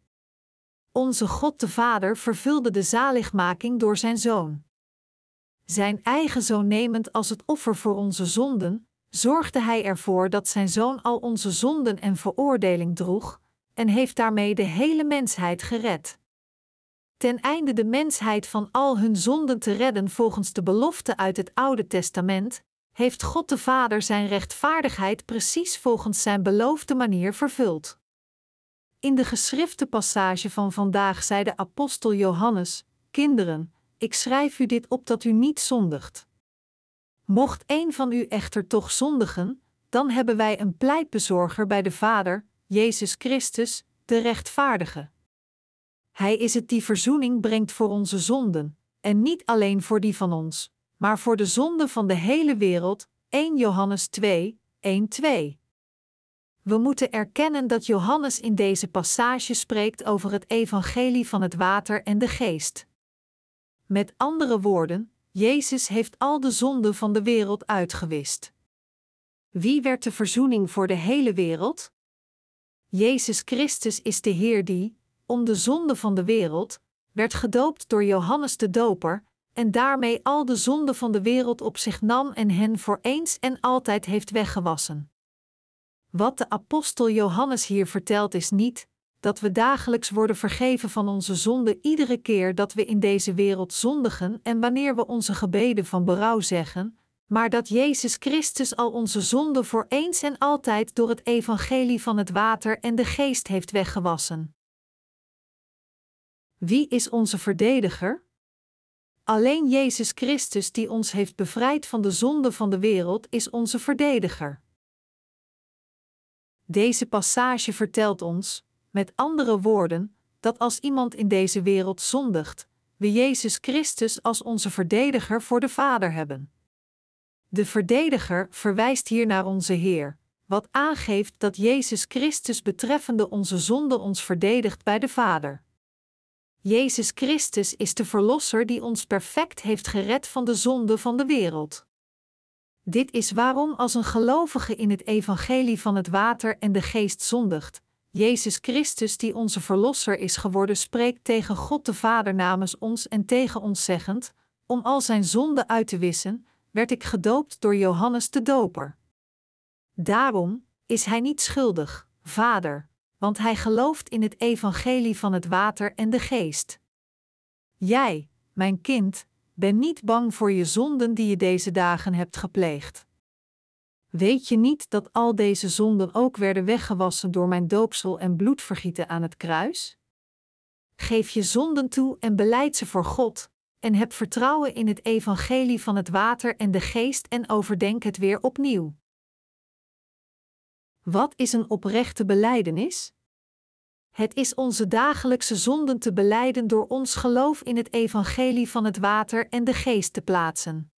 Onze God de Vader vervulde de zaligmaking door zijn zoon. Zijn eigen zoon nemend als het offer voor onze zonden, zorgde hij ervoor dat zijn zoon al onze zonden en veroordeling droeg, en heeft daarmee de hele mensheid gered. Ten einde de mensheid van al hun zonden te redden volgens de belofte uit het Oude Testament, heeft God de Vader zijn rechtvaardigheid precies volgens zijn beloofde manier vervuld. In de geschrifte passage van vandaag zei de apostel Johannes: Kinderen, ik schrijf u dit op dat u niet zondigt. Mocht een van u echter toch zondigen, dan hebben wij een pleitbezorger bij de Vader, Jezus Christus, de rechtvaardige. Hij is het die verzoening brengt voor onze zonden, en niet alleen voor die van ons, maar voor de zonden van de hele wereld. 1 Johannes 2, 1 2. We moeten erkennen dat Johannes in deze passage spreekt over het evangelie van het water en de geest. Met andere woorden, Jezus heeft al de zonden van de wereld uitgewist. Wie werd de verzoening voor de hele wereld? Jezus Christus is de Heer die, om de zonde van de wereld, werd gedoopt door Johannes de Doper, en daarmee al de zonden van de wereld op zich nam en hen voor eens en altijd heeft weggewassen. Wat de apostel Johannes hier vertelt is niet dat we dagelijks worden vergeven van onze zonden iedere keer dat we in deze wereld zondigen en wanneer we onze gebeden van berouw zeggen, maar dat Jezus Christus al onze zonden voor eens en altijd door het evangelie van het water en de geest heeft weggewassen. Wie is onze verdediger? Alleen Jezus Christus, die ons heeft bevrijd van de zonde van de wereld, is onze verdediger. Deze passage vertelt ons, met andere woorden, dat als iemand in deze wereld zondigt, we Jezus Christus als onze verdediger voor de Vader hebben. De verdediger verwijst hier naar onze Heer, wat aangeeft dat Jezus Christus betreffende onze zonde ons verdedigt bij de Vader. Jezus Christus is de Verlosser die ons perfect heeft gered van de zonde van de wereld. Dit is waarom als een gelovige in het evangelie van het water en de geest zondigt, Jezus Christus die onze Verlosser is geworden spreekt tegen God de Vader namens ons en tegen ons zeggend, om al zijn zonden uit te wissen, werd ik gedoopt door Johannes de Doper. Daarom is hij niet schuldig, Vader, want hij gelooft in het evangelie van het water en de geest. Jij, mijn kind, ben niet bang voor je zonden die je deze dagen hebt gepleegd. Weet je niet dat al deze zonden ook werden weggewassen door mijn doopsel en bloedvergieten aan het kruis? Geef je zonden toe en beleid ze voor God, en heb vertrouwen in het evangelie van het water en de geest en overdenk het weer opnieuw. Wat is een oprechte belijdenis? Het is onze dagelijkse zonden te beleiden door ons geloof in het evangelie van het water en de geest te plaatsen.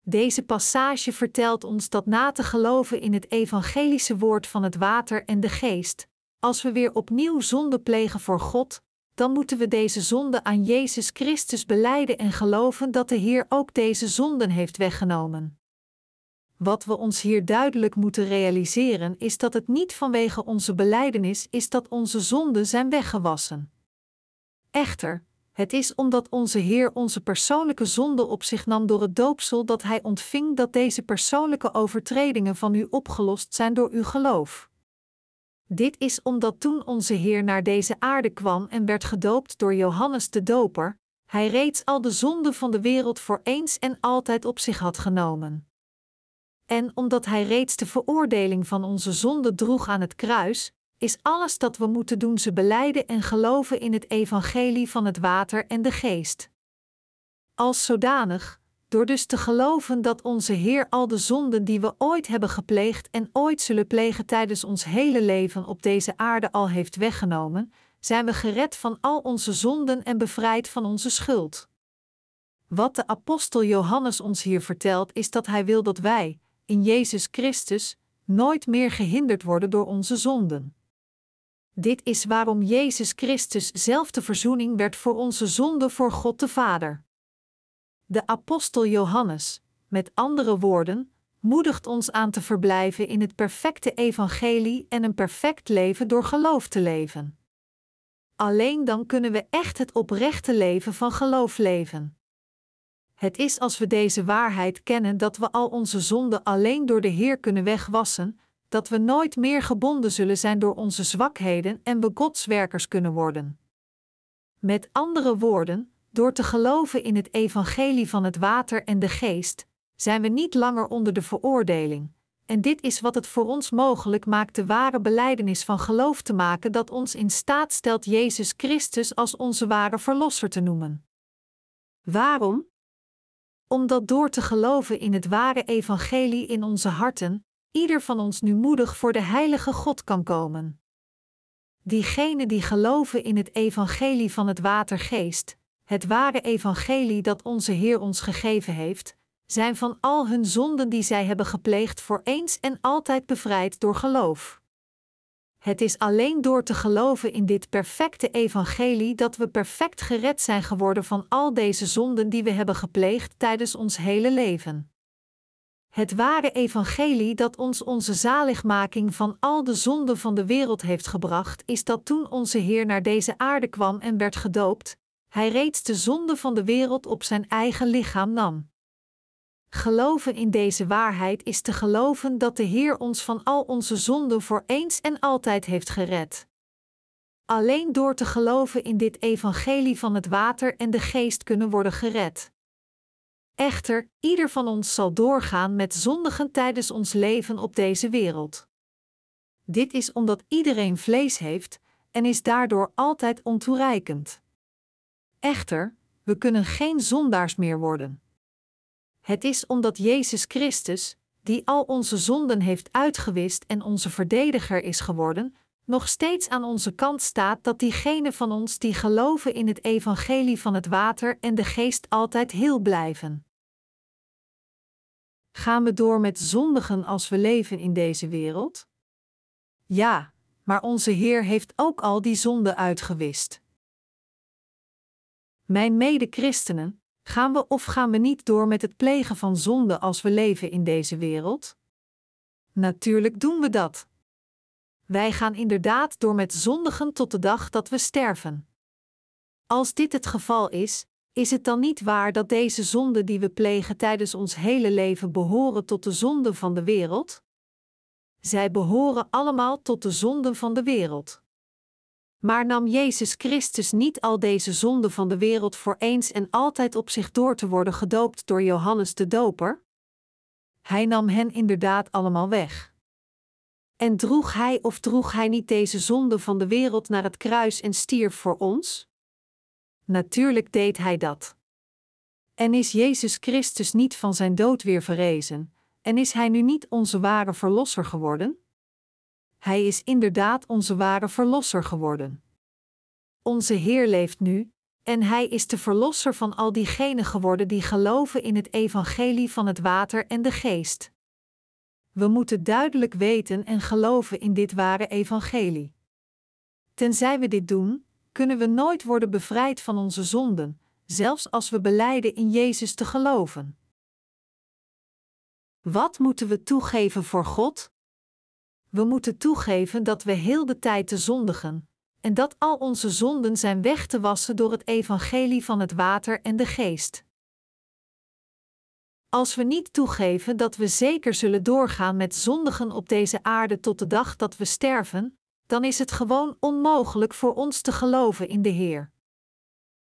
Deze passage vertelt ons dat na te geloven in het evangelische woord van het water en de geest, als we weer opnieuw zonde plegen voor God, dan moeten we deze zonde aan Jezus Christus beleiden en geloven dat de Heer ook deze zonden heeft weggenomen. Wat we ons hier duidelijk moeten realiseren is dat het niet vanwege onze belijdenis is dat onze zonden zijn weggewassen. Echter, Het is omdat onze Heer onze persoonlijke zonde op zich nam door het doopsel dat Hij ontving dat deze persoonlijke overtredingen van u opgelost zijn door uw geloof. Dit is omdat toen onze Heer naar deze aarde kwam en werd gedoopt door Johannes de Doper, Hij reeds al de zonde van de wereld voor eens en altijd op zich had genomen. En omdat Hij reeds de veroordeling van onze zonde droeg aan het kruis, is alles dat we moeten doen ze beleiden en geloven in het evangelie van het water en de geest. Als zodanig, door dus te geloven dat onze Heer al de zonden die we ooit hebben gepleegd en ooit zullen plegen tijdens ons hele leven op deze aarde al heeft weggenomen, zijn we gered van al onze zonden en bevrijd van onze schuld. Wat de apostel Johannes ons hier vertelt is dat hij wil dat wij, in Jezus Christus, nooit meer gehinderd worden door onze zonden. Dit is waarom Jezus Christus zelf de verzoening werd voor onze zonde voor God de Vader. De apostel Johannes, met andere woorden, moedigt ons aan te verblijven in het perfecte evangelie en een perfect leven door geloof te leven. Alleen dan kunnen we echt het oprechte leven van geloof leven. Het is als we deze waarheid kennen dat we al onze zonden alleen door de Heer kunnen wegwassen, dat we nooit meer gebonden zullen zijn door onze zwakheden en we godswerkers kunnen worden. Met andere woorden, door te geloven in het evangelie van het water en de geest, zijn we niet langer onder de veroordeling. En dit is wat het voor ons mogelijk maakt de ware beleidenis van geloof te maken dat ons in staat stelt Jezus Christus als onze ware Verlosser te noemen. Waarom? Omdat door te geloven in het ware evangelie in onze harten, ieder van ons nu moedig voor de heilige God kan komen. Diegenen die geloven in het evangelie van het watergeest, het ware evangelie dat onze Heer ons gegeven heeft, zijn van al hun zonden die zij hebben gepleegd voor eens en altijd bevrijd door geloof. Het is alleen door te geloven in dit perfecte evangelie dat we perfect gered zijn geworden van al deze zonden die we hebben gepleegd tijdens ons hele leven. Het ware evangelie dat ons onze zaligmaking van al de zonden van de wereld heeft gebracht, is dat toen onze Heer naar deze aarde kwam en werd gedoopt, hij reeds de zonde van de wereld op zijn eigen lichaam nam. Geloven in deze waarheid is te geloven dat de Heer ons van al onze zonden voor eens en altijd heeft gered. Alleen door te geloven in dit evangelie van het water en de geest kunnen worden gered. Echter, ieder van ons zal doorgaan met zondigen tijdens ons leven op deze wereld. Dit is omdat iedereen vlees heeft en is daardoor altijd ontoereikend. Echter, we kunnen geen zondaars meer worden. Het is omdat Jezus Christus, die al onze zonden heeft uitgewist en onze verdediger is geworden, nog steeds aan onze kant staat dat diegenen van ons die geloven in het evangelie van het water en de geest altijd heel blijven. Gaan we door met zondigen als we leven in deze wereld? Ja, maar onze Heer heeft ook al die zonden uitgewist. Mijn mede-christenen, gaan we of gaan we niet door met het plegen van zonde als we leven in deze wereld? Natuurlijk doen we dat. Wij gaan inderdaad door met zondigen tot de dag dat we sterven. Als dit het geval is, is het dan niet waar dat deze zonden die we plegen tijdens ons hele leven behoren tot de zonden van de wereld? Zij behoren allemaal tot de zonden van de wereld. Maar nam Jezus Christus niet al deze zonden van de wereld voor eens en altijd op zich door te worden gedoopt door Johannes de Doper? Hij nam hen inderdaad allemaal weg. En droeg hij of droeg hij niet deze zonden van de wereld naar het kruis en stierf voor ons? Natuurlijk deed hij dat. En is Jezus Christus niet van zijn dood weer verrezen, en is hij nu niet onze ware verlosser geworden? Hij is inderdaad onze ware verlosser geworden. Onze Heer leeft nu, en Hij is de verlosser van al diegenen geworden die geloven in het evangelie van het water en de geest. We moeten duidelijk weten en geloven in dit ware evangelie. Tenzij we dit doen, kunnen we nooit worden bevrijd van onze zonden, zelfs als we beleiden in Jezus te geloven. Wat moeten we toegeven voor God? We moeten toegeven dat we heel de tijd te zondigen, en dat al onze zonden zijn weg te wassen door het evangelie van het water en de geest. Als we niet toegeven dat we zeker zullen doorgaan met zondigen op deze aarde tot de dag dat we sterven, dan is het gewoon onmogelijk voor ons te geloven in de Heer.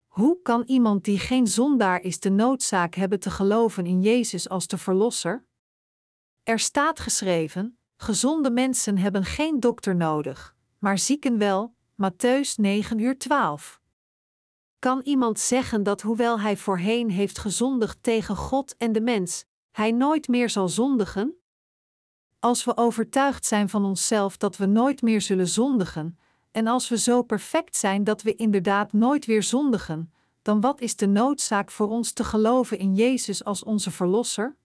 Hoe kan iemand die geen zondaar is de noodzaak hebben te geloven in Jezus als de Verlosser? Er staat geschreven: gezonde mensen hebben geen dokter nodig, maar zieken wel. Matthäus 9 uur 12. Kan iemand zeggen dat hoewel hij voorheen heeft gezondigd tegen God en de mens, hij nooit meer zal zondigen? Als we overtuigd zijn van onszelf dat we nooit meer zullen zondigen, en als we zo perfect zijn dat we inderdaad nooit weer zondigen, dan wat is de noodzaak voor ons te geloven in Jezus als onze Verlosser?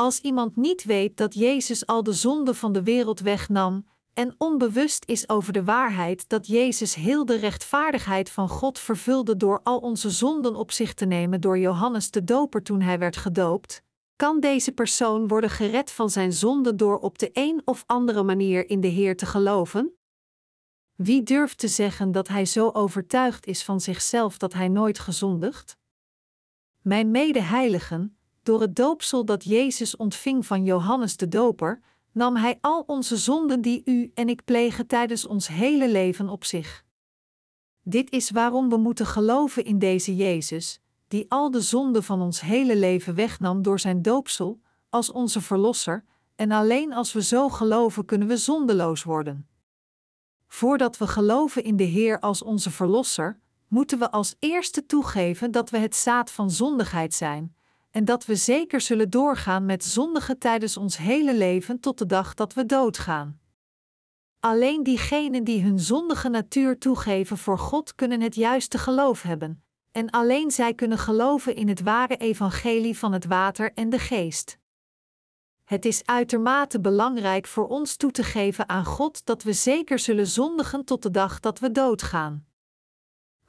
Als iemand niet weet dat Jezus al de zonde van de wereld wegnam en onbewust is over de waarheid dat Jezus heel de rechtvaardigheid van God vervulde door al onze zonden op zich te nemen door Johannes de Doper toen hij werd gedoopt, kan deze persoon worden gered van zijn zonde door op de een of andere manier in de Heer te geloven? Wie durft te zeggen dat hij zo overtuigd is van zichzelf dat hij nooit gezondigt? Mijn medeheiligen, door het doopsel dat Jezus ontving van Johannes de Doper, nam Hij al onze zonden die u en ik plegen tijdens ons hele leven op zich. Dit is waarom we moeten geloven in deze Jezus, die al de zonden van ons hele leven wegnam door zijn doopsel, als onze Verlosser, en alleen als we zo geloven kunnen we zondeloos worden. Voordat we geloven in de Heer als onze Verlosser, moeten we als eerste toegeven dat we het zaad van zondigheid zijn, en dat we zeker zullen doorgaan met zondigen tijdens ons hele leven tot de dag dat we doodgaan. Alleen diegenen die hun zondige natuur toegeven voor God kunnen het juiste geloof hebben, en alleen zij kunnen geloven in het ware evangelie van het water en de geest. Het is uitermate belangrijk voor ons toe te geven aan God dat we zeker zullen zondigen tot de dag dat we doodgaan.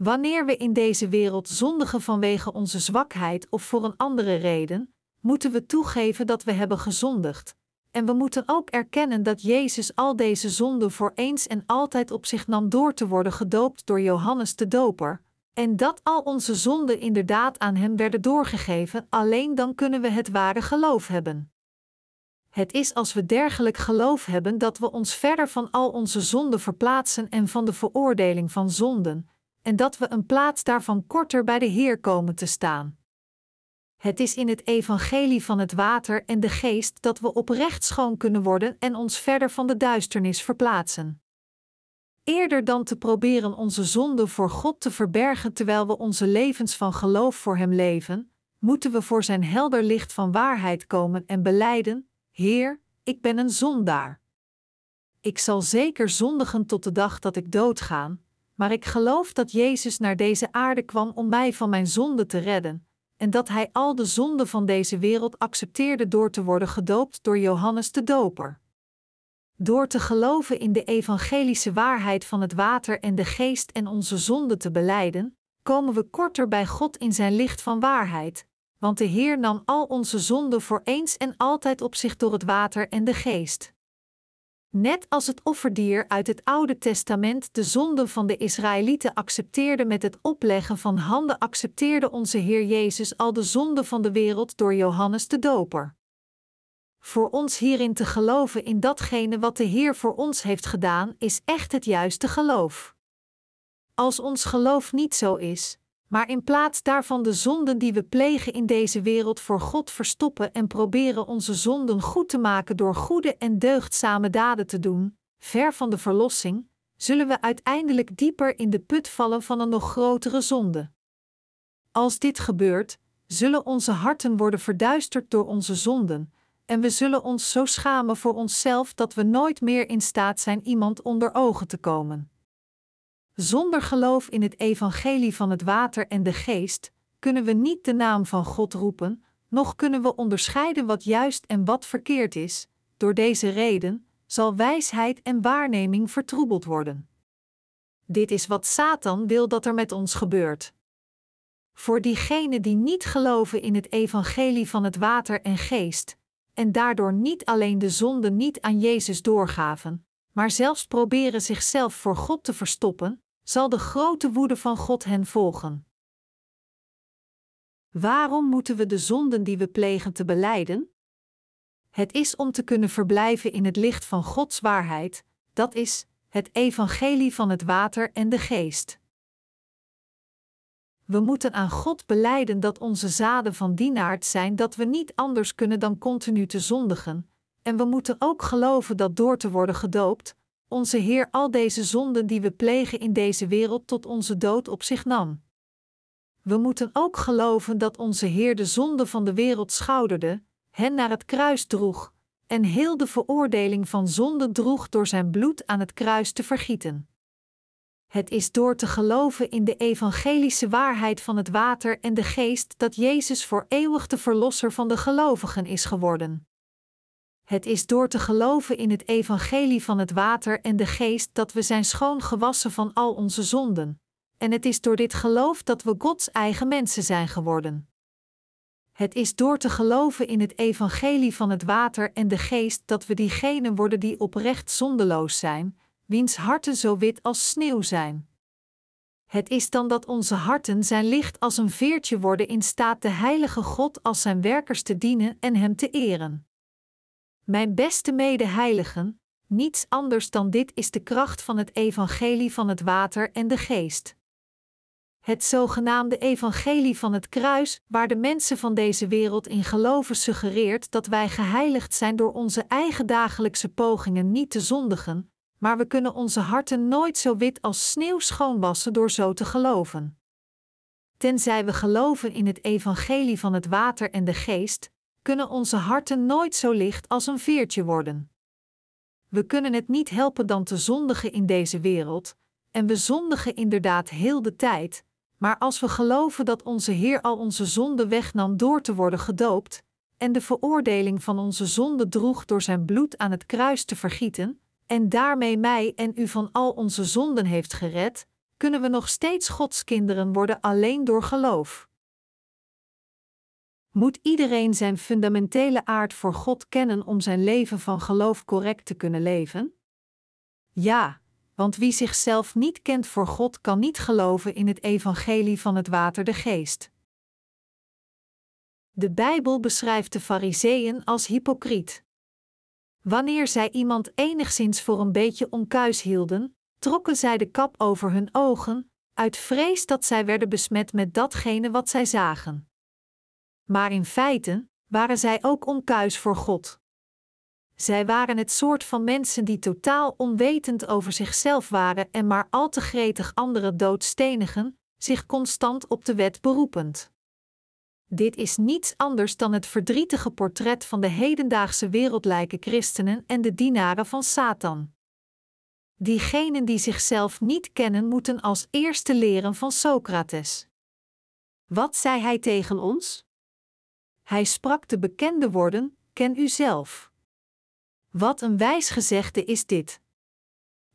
Wanneer we in deze wereld zondigen vanwege onze zwakheid of voor een andere reden, moeten we toegeven dat we hebben gezondigd. En we moeten ook erkennen dat Jezus al deze zonden voor eens en altijd op zich nam door te worden gedoopt door Johannes de Doper, en dat al onze zonden inderdaad aan Hem werden doorgegeven, alleen dan kunnen we het ware geloof hebben. Het is als we dergelijk geloof hebben dat we ons verder van al onze zonden verplaatsen en van de veroordeling van zonden, en dat we een plaats daarvan korter bij de Heer komen te staan. Het is in het evangelie van het water en de geest dat we oprecht schoon kunnen worden en ons verder van de duisternis verplaatsen. Eerder dan te proberen onze zonden voor God te verbergen terwijl we onze levens van geloof voor Hem leven, moeten we voor Zijn helder licht van waarheid komen en beleiden: Heer, ik ben een zondaar. Ik zal zeker zondigen tot de dag dat ik doodga, maar ik geloof dat Jezus naar deze aarde kwam om mij van mijn zonde te redden, en dat Hij al de zonden van deze wereld accepteerde door te worden gedoopt door Johannes de Doper. Door te geloven in de evangelische waarheid van het water en de geest en onze zonden te beleiden, komen we korter bij God in zijn licht van waarheid, want de Heer nam al onze zonden voor eens en altijd op zich door het water en de geest. Net als het offerdier uit het Oude Testament de zonden van de Israëlieten accepteerde met het opleggen van handen, accepteerde onze Heer Jezus al de zonden van de wereld door Johannes de Doper. Voor ons hierin te geloven in datgene wat de Heer voor ons heeft gedaan, is echt het juiste geloof. Als ons geloof niet zo is, maar in plaats daarvan de zonden die we plegen in deze wereld voor God verstoppen en proberen onze zonden goed te maken door goede en deugdzame daden te doen, ver van de verlossing, zullen we uiteindelijk dieper in de put vallen van een nog grotere zonde. Als dit gebeurt, zullen onze harten worden verduisterd door onze zonden, en we zullen ons zo schamen voor onszelf dat we nooit meer in staat zijn iemand onder ogen te komen. Zonder geloof in het evangelie van het water en de geest kunnen we niet de naam van God roepen, noch kunnen we onderscheiden wat juist en wat verkeerd is. Door deze reden zal wijsheid en waarneming vertroebeld worden. Dit is wat Satan wil dat er met ons gebeurt. Voor diegenen die niet geloven in het evangelie van het water en geest, en daardoor niet alleen de zonde niet aan Jezus doorgaven, maar zelfs proberen zichzelf voor God te verstoppen, zal de grote woede van God hen volgen. Waarom moeten we de zonden die we plegen te beleiden? Het is om te kunnen verblijven in het licht van Gods waarheid, dat is, het evangelie van het water en de geest. We moeten aan God beleiden dat onze zaden van die aard zijn dat we niet anders kunnen dan continu te zondigen, en we moeten ook geloven dat door te worden gedoopt, onze Heer al deze zonden die we plegen in deze wereld tot onze dood op zich nam. We moeten ook geloven dat onze Heer de zonde van de wereld schouderde, hen naar het kruis droeg, en heel de veroordeling van zonde droeg door zijn bloed aan het kruis te vergieten. Het is door te geloven in de evangelische waarheid van het water en de geest dat Jezus voor eeuwig de verlosser van de gelovigen is geworden. Het is door te geloven in het evangelie van het water en de geest dat we zijn schoon gewassen van al onze zonden. En het is door dit geloof dat we Gods eigen mensen zijn geworden. Het is door te geloven in het evangelie van het water en de geest dat we diegenen worden die oprecht zondeloos zijn, wiens harten zo wit als sneeuw zijn. Het is dan dat onze harten zijn licht als een veertje worden in staat de heilige God als zijn werkers te dienen en hem te eren. Mijn beste medeheiligen, niets anders dan dit is de kracht van het evangelie van het water en de geest. Het zogenaamde evangelie van het kruis, waar de mensen van deze wereld in geloven, suggereert dat wij geheiligd zijn door onze eigen dagelijkse pogingen niet te zondigen, maar we kunnen onze harten nooit zo wit als sneeuw schoonwassen door zo te geloven. Tenzij we geloven in het evangelie van het water en de geest, kunnen onze harten nooit zo licht als een veertje worden. We kunnen het niet helpen dan te zondigen in deze wereld, en we zondigen inderdaad heel de tijd, maar als we geloven dat onze Heer al onze zonden wegnam door te worden gedoopt, en de veroordeling van onze zonde droeg door zijn bloed aan het kruis te vergieten, en daarmee mij en u van al onze zonden heeft gered, kunnen we nog steeds Gods kinderen worden alleen door geloof. Moet iedereen zijn fundamentele aard voor God kennen om zijn leven van geloof correct te kunnen leven? Ja, want wie zichzelf niet kent voor God kan niet geloven in het evangelie van het water de geest. De Bijbel beschrijft de Fariseeën als hypocriet. Wanneer zij iemand enigszins voor een beetje onkuis hielden, trokken zij de kap over hun ogen, uit vrees dat zij werden besmet met datgene wat zij zagen. Maar in feite waren zij ook onkuis voor God. Zij waren het soort van mensen die totaal onwetend over zichzelf waren en maar al te gretig anderen doodstenigen, zich constant op de wet beroepend. Dit is niets anders dan het verdrietige portret van de hedendaagse wereldlijke christenen en de dienaren van Satan. Diegenen die zichzelf niet kennen, moeten als eerste leren van Socrates. Wat zei hij tegen ons? Hij sprak de bekende woorden: Ken u zelf. Wat een wijs gezegde is dit.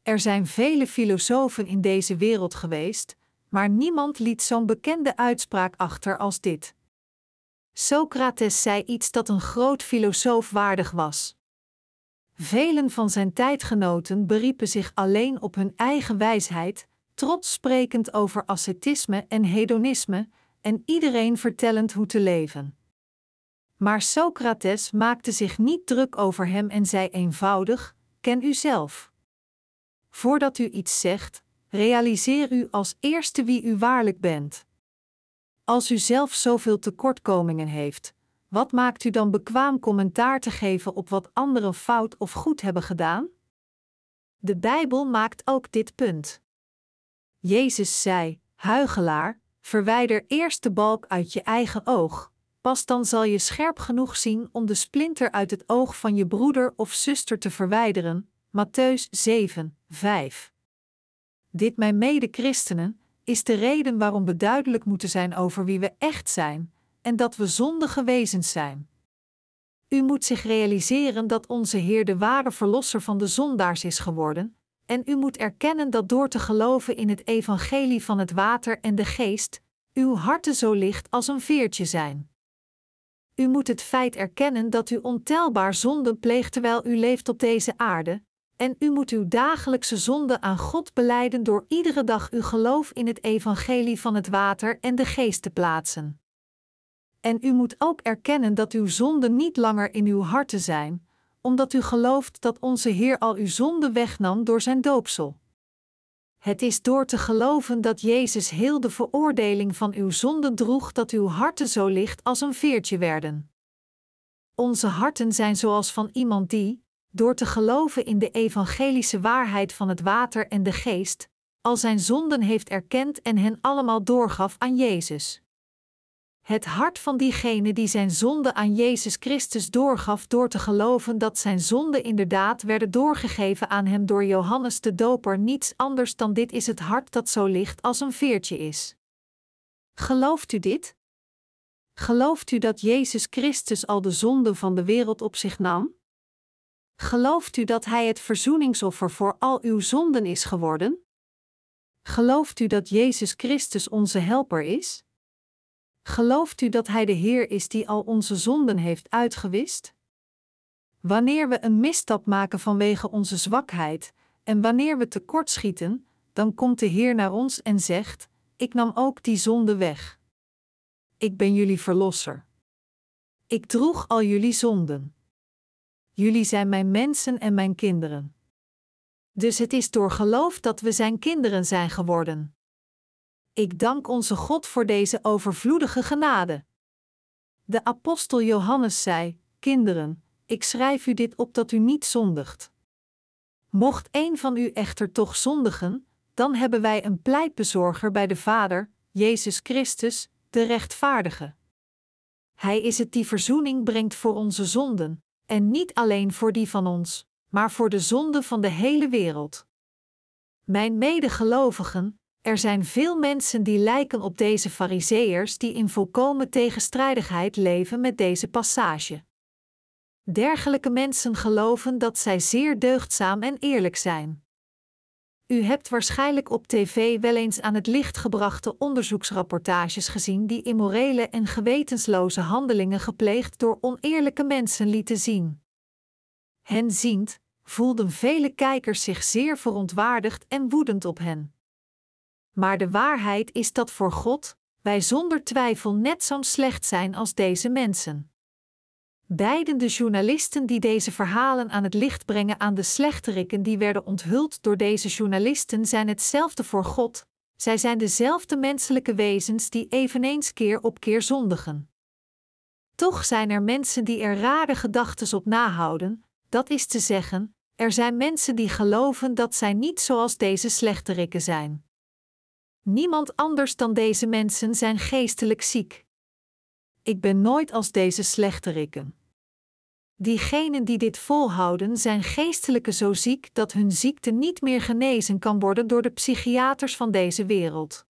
Er zijn vele filosofen in deze wereld geweest, maar niemand liet zo'n bekende uitspraak achter als dit. Socrates zei iets dat een groot filosoof waardig was. Velen van zijn tijdgenoten beriepen zich alleen op hun eigen wijsheid, trots sprekend over ascetisme en hedonisme, en iedereen vertellend hoe te leven. Maar Socrates maakte zich niet druk over hem en zei eenvoudig: Ken u zelf. Voordat u iets zegt, realiseer u als eerste wie u waarlijk bent. Als u zelf zoveel tekortkomingen heeft, wat maakt u dan bekwaam commentaar te geven op wat anderen fout of goed hebben gedaan? De Bijbel maakt ook dit punt. Jezus zei: Huigelaar, verwijder eerst de balk uit je eigen oog, pas dan zal je scherp genoeg zien om de splinter uit het oog van je broeder of zuster te verwijderen. Matthäus 7, 5. Dit, mijn mede-christenen, is de reden waarom we duidelijk moeten zijn over wie we echt zijn en dat we zondige wezens zijn. U moet zich realiseren dat onze Heer de ware verlosser van de zondaars is geworden, en u moet erkennen dat door te geloven in het evangelie van het water en de geest, uw harten zo licht als een veertje zijn. U moet het feit erkennen dat u ontelbaar zonden pleegt terwijl u leeft op deze aarde, En u moet uw dagelijkse zonde aan God beleiden door iedere dag uw geloof in het evangelie van het water en de geest te plaatsen. En u moet ook erkennen dat uw zonden niet langer in uw harten zijn, omdat u gelooft dat onze Heer al uw zonde wegnam door zijn doopsel. Het is door te geloven dat Jezus heel de veroordeling van uw zonden droeg dat uw harten zo licht als een veertje werden. Onze harten zijn zoals van iemand die, door te geloven in de evangelische waarheid van het water en de geest, al zijn zonden heeft erkend en hen allemaal doorgaf aan Jezus. Het hart van diegene die zijn zonde aan Jezus Christus doorgaf door te geloven dat zijn zonden inderdaad werden doorgegeven aan hem door Johannes de Doper niets anders dan dit is het hart dat zo licht als een veertje is. Gelooft u dit? Gelooft u dat Jezus Christus al de zonden van de wereld op zich nam? Gelooft u dat Hij het verzoeningsoffer voor al uw zonden is geworden? Gelooft u dat Jezus Christus onze helper is? Gelooft u dat Hij de Heer is die al onze zonden heeft uitgewist? Wanneer we een misstap maken vanwege onze zwakheid en wanneer we tekortschieten, dan komt de Heer naar ons en zegt: Ik nam ook die zonde weg. Ik ben jullie verlosser. Ik droeg al jullie zonden. Jullie zijn mijn mensen en mijn kinderen. Dus het is door geloof dat we zijn kinderen zijn geworden. Ik dank onze God voor deze overvloedige genade. De apostel Johannes zei: Kinderen, ik schrijf u dit op dat u niet zondigt. Mocht een van u echter toch zondigen, dan hebben wij een pleitbezorger bij de Vader, Jezus Christus, de rechtvaardige. Hij is het die verzoening brengt voor onze zonden, en niet alleen voor die van ons, maar voor de zonde van de hele wereld. Mijn medegelovigen, er zijn veel mensen die lijken op deze Fariseërs die in volkomen tegenstrijdigheid leven met deze passage. Dergelijke mensen geloven dat zij zeer deugdzaam en eerlijk zijn. U hebt waarschijnlijk op tv wel eens aan het licht gebrachte onderzoeksrapportages gezien die immorele en gewetensloze handelingen gepleegd door oneerlijke mensen lieten zien. Hen ziend, voelden vele kijkers zich zeer verontwaardigd en woedend op hen. Maar de waarheid is dat voor God wij zonder twijfel net zo slecht zijn als deze mensen. Beiden de journalisten die deze verhalen aan het licht brengen aan de slechterikken die werden onthuld door deze journalisten zijn hetzelfde voor God, zij zijn dezelfde menselijke wezens die eveneens keer op keer zondigen. Toch zijn er mensen die er rare gedachten op nahouden, dat is te zeggen, er zijn mensen die geloven dat zij niet zoals deze slechterikken zijn. Niemand anders dan deze mensen zijn geestelijk ziek. Ik ben nooit als deze slechterikken. Diegenen die dit volhouden zijn geestelijke zo ziek dat hun ziekte niet meer genezen kan worden door de psychiaters van deze wereld.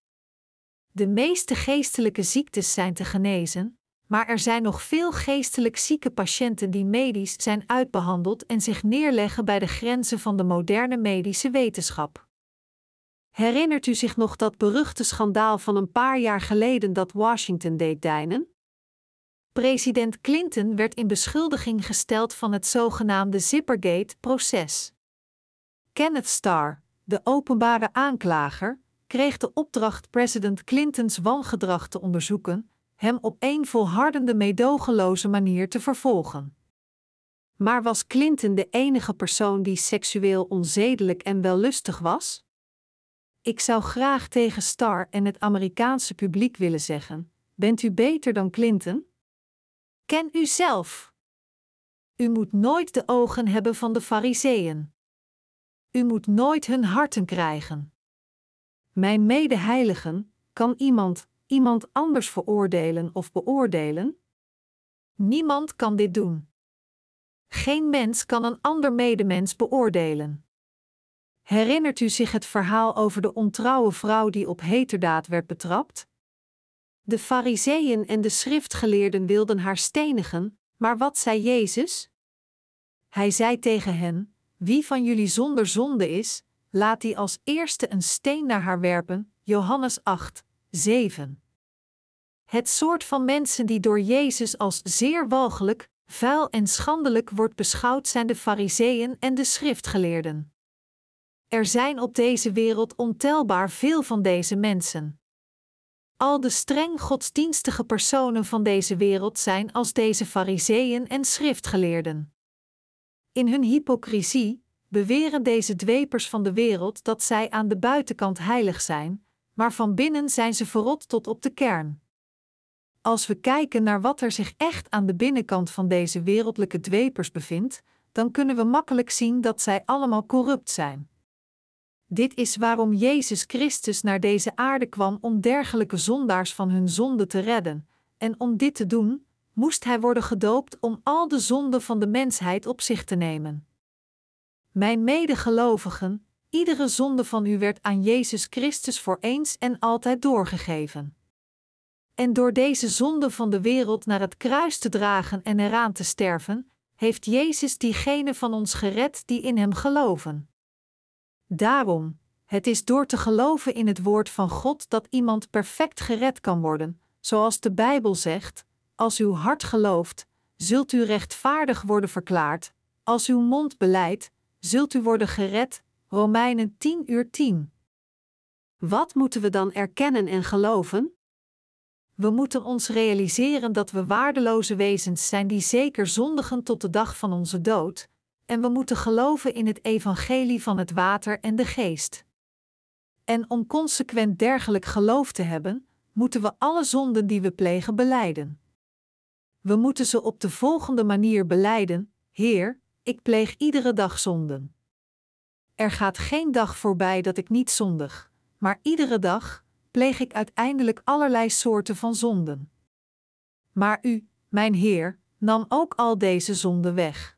De meeste geestelijke ziektes zijn te genezen, maar er zijn nog veel geestelijk zieke patiënten die medisch zijn uitbehandeld en zich neerleggen bij de grenzen van de moderne medische wetenschap. Herinnert u zich nog dat beruchte schandaal van een paar jaar geleden dat Washington deed deinen? President Clinton werd in beschuldiging gesteld van het zogenaamde Zippergate-proces. Kenneth Starr, de openbare aanklager, kreeg de opdracht president Clintons wangedrag te onderzoeken, hem op een volhardende meedogenloze manier te vervolgen. Maar was Clinton de enige persoon die seksueel onzedelijk en wellustig was? Ik zou graag tegen Starr en het Amerikaanse publiek willen zeggen: Bent u beter dan Clinton? Ken u zelf. U moet nooit de ogen hebben van de Fariseeën. U moet nooit hun harten krijgen. Mijn medeheiligen, kan iemand iemand anders veroordelen of beoordelen? Niemand kan dit doen. Geen mens kan een ander medemens beoordelen. Herinnert u zich het verhaal over de ontrouwe vrouw die op heterdaad werd betrapt? De Fariseeën en de schriftgeleerden wilden haar stenigen, maar wat zei Jezus? Hij zei tegen hen: Wie van jullie zonder zonde is, laat die als eerste een steen naar haar werpen. Johannes 8, 7. Het soort van mensen die door Jezus als zeer walgelijk, Vuil en schandelijk wordt beschouwd zijn de Fariseeën en de schriftgeleerden. Er zijn op deze wereld ontelbaar veel van deze mensen. Al de streng godsdienstige personen van deze wereld zijn als deze Fariseeën en schriftgeleerden. In hun hypocrisie beweren deze dwepers van de wereld dat zij aan de buitenkant heilig zijn, maar van binnen zijn ze verrot tot op de kern. Als we kijken naar wat er zich echt aan de binnenkant van deze wereldlijke dwepers bevindt, dan kunnen we makkelijk zien dat zij allemaal corrupt zijn. Dit is waarom Jezus Christus naar deze aarde kwam om dergelijke zondaars van hun zonde te redden, en om dit te doen, moest hij worden gedoopt om al de zonden van de mensheid op zich te nemen. Mijn medegelovigen, iedere zonde van u werd aan Jezus Christus voor eens en altijd doorgegeven. En door deze zonde van de wereld naar het kruis te dragen en eraan te sterven, heeft Jezus diegenen van ons gered die in Hem geloven. Daarom, het is door te geloven in het woord van God dat iemand perfect gered kan worden, zoals de Bijbel zegt: Als uw hart gelooft, zult u rechtvaardig worden verklaard, als uw mond beleidt, zult u worden gered. Romeinen 10 uur 10. Wat moeten we dan erkennen en geloven? We moeten ons realiseren dat we waardeloze wezens zijn die zeker zondigen tot de dag van onze dood, en we moeten geloven in het evangelie van het water en de geest. En om consequent dergelijk geloof te hebben, moeten we alle zonden die we plegen beleiden. We moeten ze op de volgende manier beleiden: Heer, ik pleeg iedere dag zonden. Er gaat geen dag voorbij dat ik niet zondig, maar iedere dag pleeg ik uiteindelijk allerlei soorten van zonden. Maar u, mijn Heer, nam ook al deze zonden weg.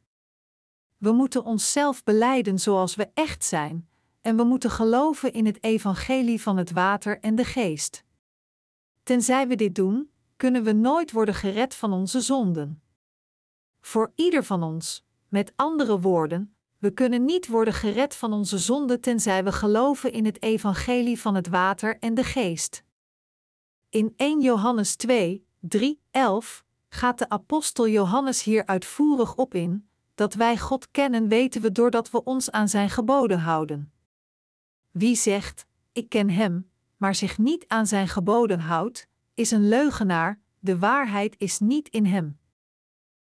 We moeten onszelf beleiden zoals we echt zijn, en we moeten geloven in het evangelie van het water en de geest. Tenzij we dit doen, kunnen we nooit worden gered van onze zonden. Voor ieder van ons, met andere woorden, we kunnen niet worden gered van onze zonden tenzij we geloven in het evangelie van het water en de geest. In 1 Johannes 2, 3, 11 gaat de apostel Johannes hier uitvoerig op in: dat wij God kennen weten we doordat we ons aan zijn geboden houden. Wie zegt: Ik ken hem, maar zich niet aan zijn geboden houdt, is een leugenaar, de waarheid is niet in hem.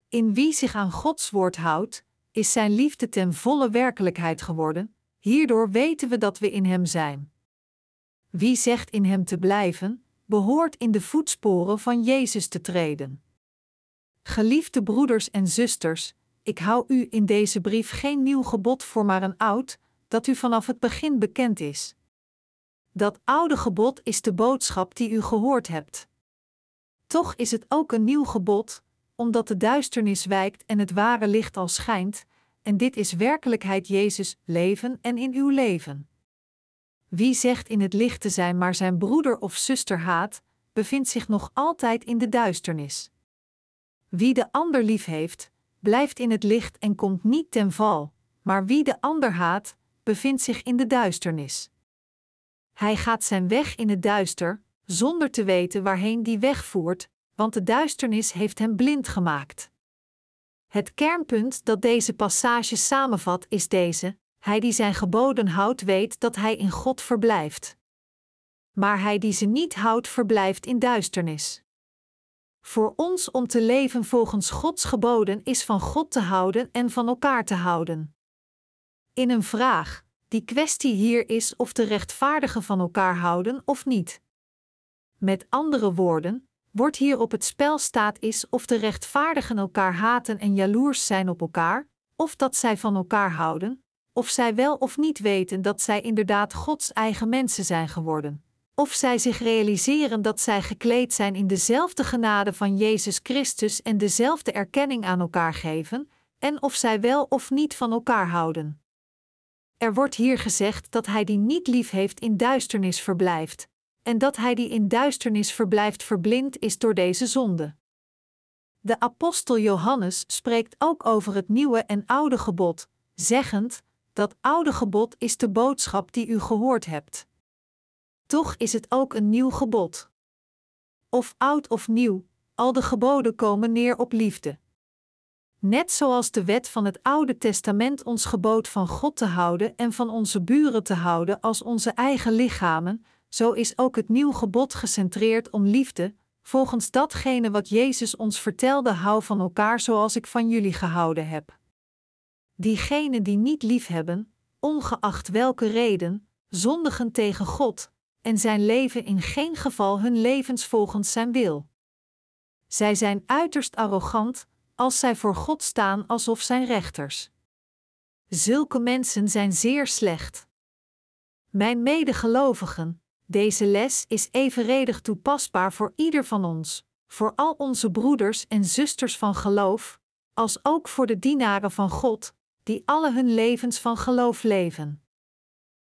In wie zich aan Gods woord houdt, is Zijn liefde ten volle werkelijkheid geworden, hierdoor weten we dat we in Hem zijn. Wie zegt in Hem te blijven, behoort in de voetsporen van Jezus te treden. Geliefde broeders en zusters, ik hou u in deze brief geen nieuw gebod voor, maar een oud, dat u vanaf het begin bekend is. Dat oude gebod is de boodschap die u gehoord hebt. Toch is het ook een nieuw gebod, omdat de duisternis wijkt en het ware licht al schijnt, en dit is werkelijkheid Jezus, leven en in uw leven. Wie zegt in het licht te zijn, maar zijn broeder of zuster haat, bevindt zich nog altijd in de duisternis. Wie de ander lief heeft, blijft in het licht en komt niet ten val, maar wie de ander haat, bevindt zich in de duisternis. Hij gaat zijn weg in het duister, zonder te weten waarheen die weg voert, want de duisternis heeft hem blind gemaakt. Het kernpunt dat deze passage samenvat is deze: Hij die zijn geboden houdt, weet dat hij in God verblijft. Maar hij die ze niet houdt, verblijft in duisternis. Voor ons om te leven volgens Gods geboden is van God te houden en van elkaar te houden. In een vraag: die kwestie hier is of de rechtvaardigen van elkaar houden of niet. Met andere woorden, wordt hier op het spel staat is of de rechtvaardigen elkaar haten en jaloers zijn op elkaar, of dat zij van elkaar houden, of zij wel of niet weten dat zij inderdaad Gods eigen mensen zijn geworden, of zij zich realiseren dat zij gekleed zijn in dezelfde genade van Jezus Christus en dezelfde erkenning aan elkaar geven, en of zij wel of niet van elkaar houden. Er wordt hier gezegd dat hij die niet lief heeft in duisternis verblijft, en dat hij die in duisternis verblijft verblind is door deze zonde. De apostel Johannes spreekt ook over het nieuwe en oude gebod, zeggend: dat oude gebod is de boodschap die u gehoord hebt. Toch is het ook een nieuw gebod. Of oud of nieuw, al de geboden komen neer op liefde. Net zoals de wet van het Oude Testament ons gebood van God te houden en van onze buren te houden als onze eigen lichamen, zo is ook het nieuw gebod gecentreerd om liefde, volgens datgene wat Jezus ons vertelde: hou van elkaar zoals ik van jullie gehouden heb. Diegenen die niet lief hebben, ongeacht welke reden, zondigen tegen God en zijn leven in geen geval hun levens volgens zijn wil. Zij zijn uiterst arrogant als zij voor God staan alsof zijn rechters. Zulke mensen zijn zeer slecht. Mijn medegelovigen, deze les is evenredig toepasbaar voor ieder van ons, voor al onze broeders en zusters van geloof, als ook voor de dienaren van God, die alle hun levens van geloof leven.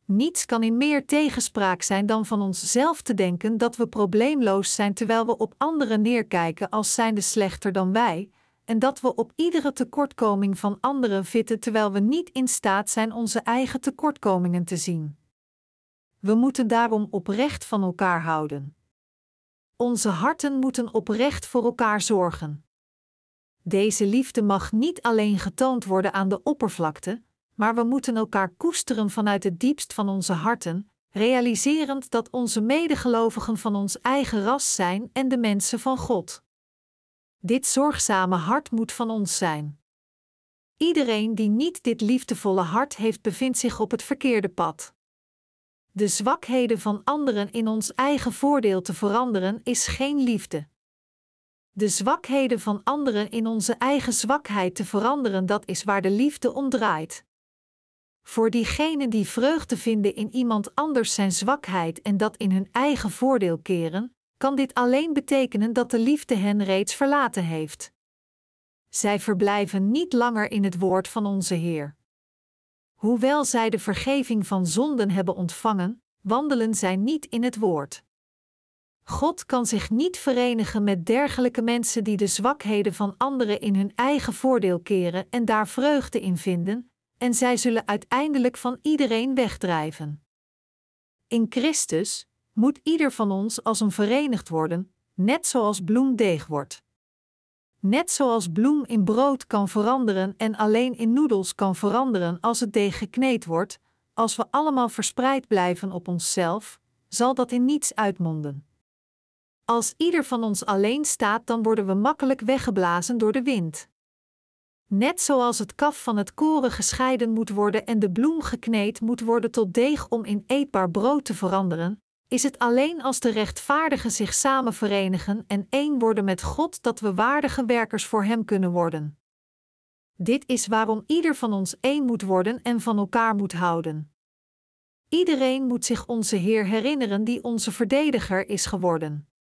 Niets kan in meer tegenspraak zijn dan van onszelf te denken dat we probleemloos zijn terwijl we op anderen neerkijken als zijnde slechter dan wij, en dat we op iedere tekortkoming van anderen vitten terwijl we niet in staat zijn onze eigen tekortkomingen te zien. We moeten daarom oprecht van elkaar houden. Onze harten moeten oprecht voor elkaar zorgen. Deze liefde mag niet alleen getoond worden aan de oppervlakte, maar we moeten elkaar koesteren vanuit het diepst van onze harten, realiserend dat onze medegelovigen van ons eigen ras zijn en de mensen van God. Dit zorgzame hart moet van ons zijn. Iedereen die niet dit liefdevolle hart heeft, bevindt zich op het verkeerde pad. De zwakheden van anderen in ons eigen voordeel te veranderen is geen liefde. De zwakheden van anderen in onze eigen zwakheid te veranderen, dat is waar de liefde om draait. Voor diegenen die vreugde vinden in iemand anders zijn zwakheid en dat in hun eigen voordeel keren, kan dit alleen betekenen dat de liefde hen reeds verlaten heeft. Zij verblijven niet langer in het woord van onze Heer. Hoewel zij de vergeving van zonden hebben ontvangen, wandelen zij niet in het woord. God kan zich niet verenigen met dergelijke mensen die de zwakheden van anderen in hun eigen voordeel keren en daar vreugde in vinden, en zij zullen uiteindelijk van iedereen wegdrijven. In Christus moet ieder van ons als een verenigd worden, net zoals bloem deeg wordt. Net zoals bloem in brood kan veranderen en alleen in noedels kan veranderen als het deeg gekneed wordt, als we allemaal verspreid blijven op onszelf, zal dat in niets uitmonden. Als ieder van ons alleen staat, dan worden we makkelijk weggeblazen door de wind. Net zoals het kaf van het koren gescheiden moet worden en de bloem gekneed moet worden tot deeg om in eetbaar brood te veranderen, is het alleen als de rechtvaardigen zich samen verenigen en één worden met God dat we waardige werkers voor Hem kunnen worden. Dit is waarom ieder van ons één moet worden en van elkaar moet houden. Iedereen moet zich onze Heer herinneren die onze verdediger is geworden.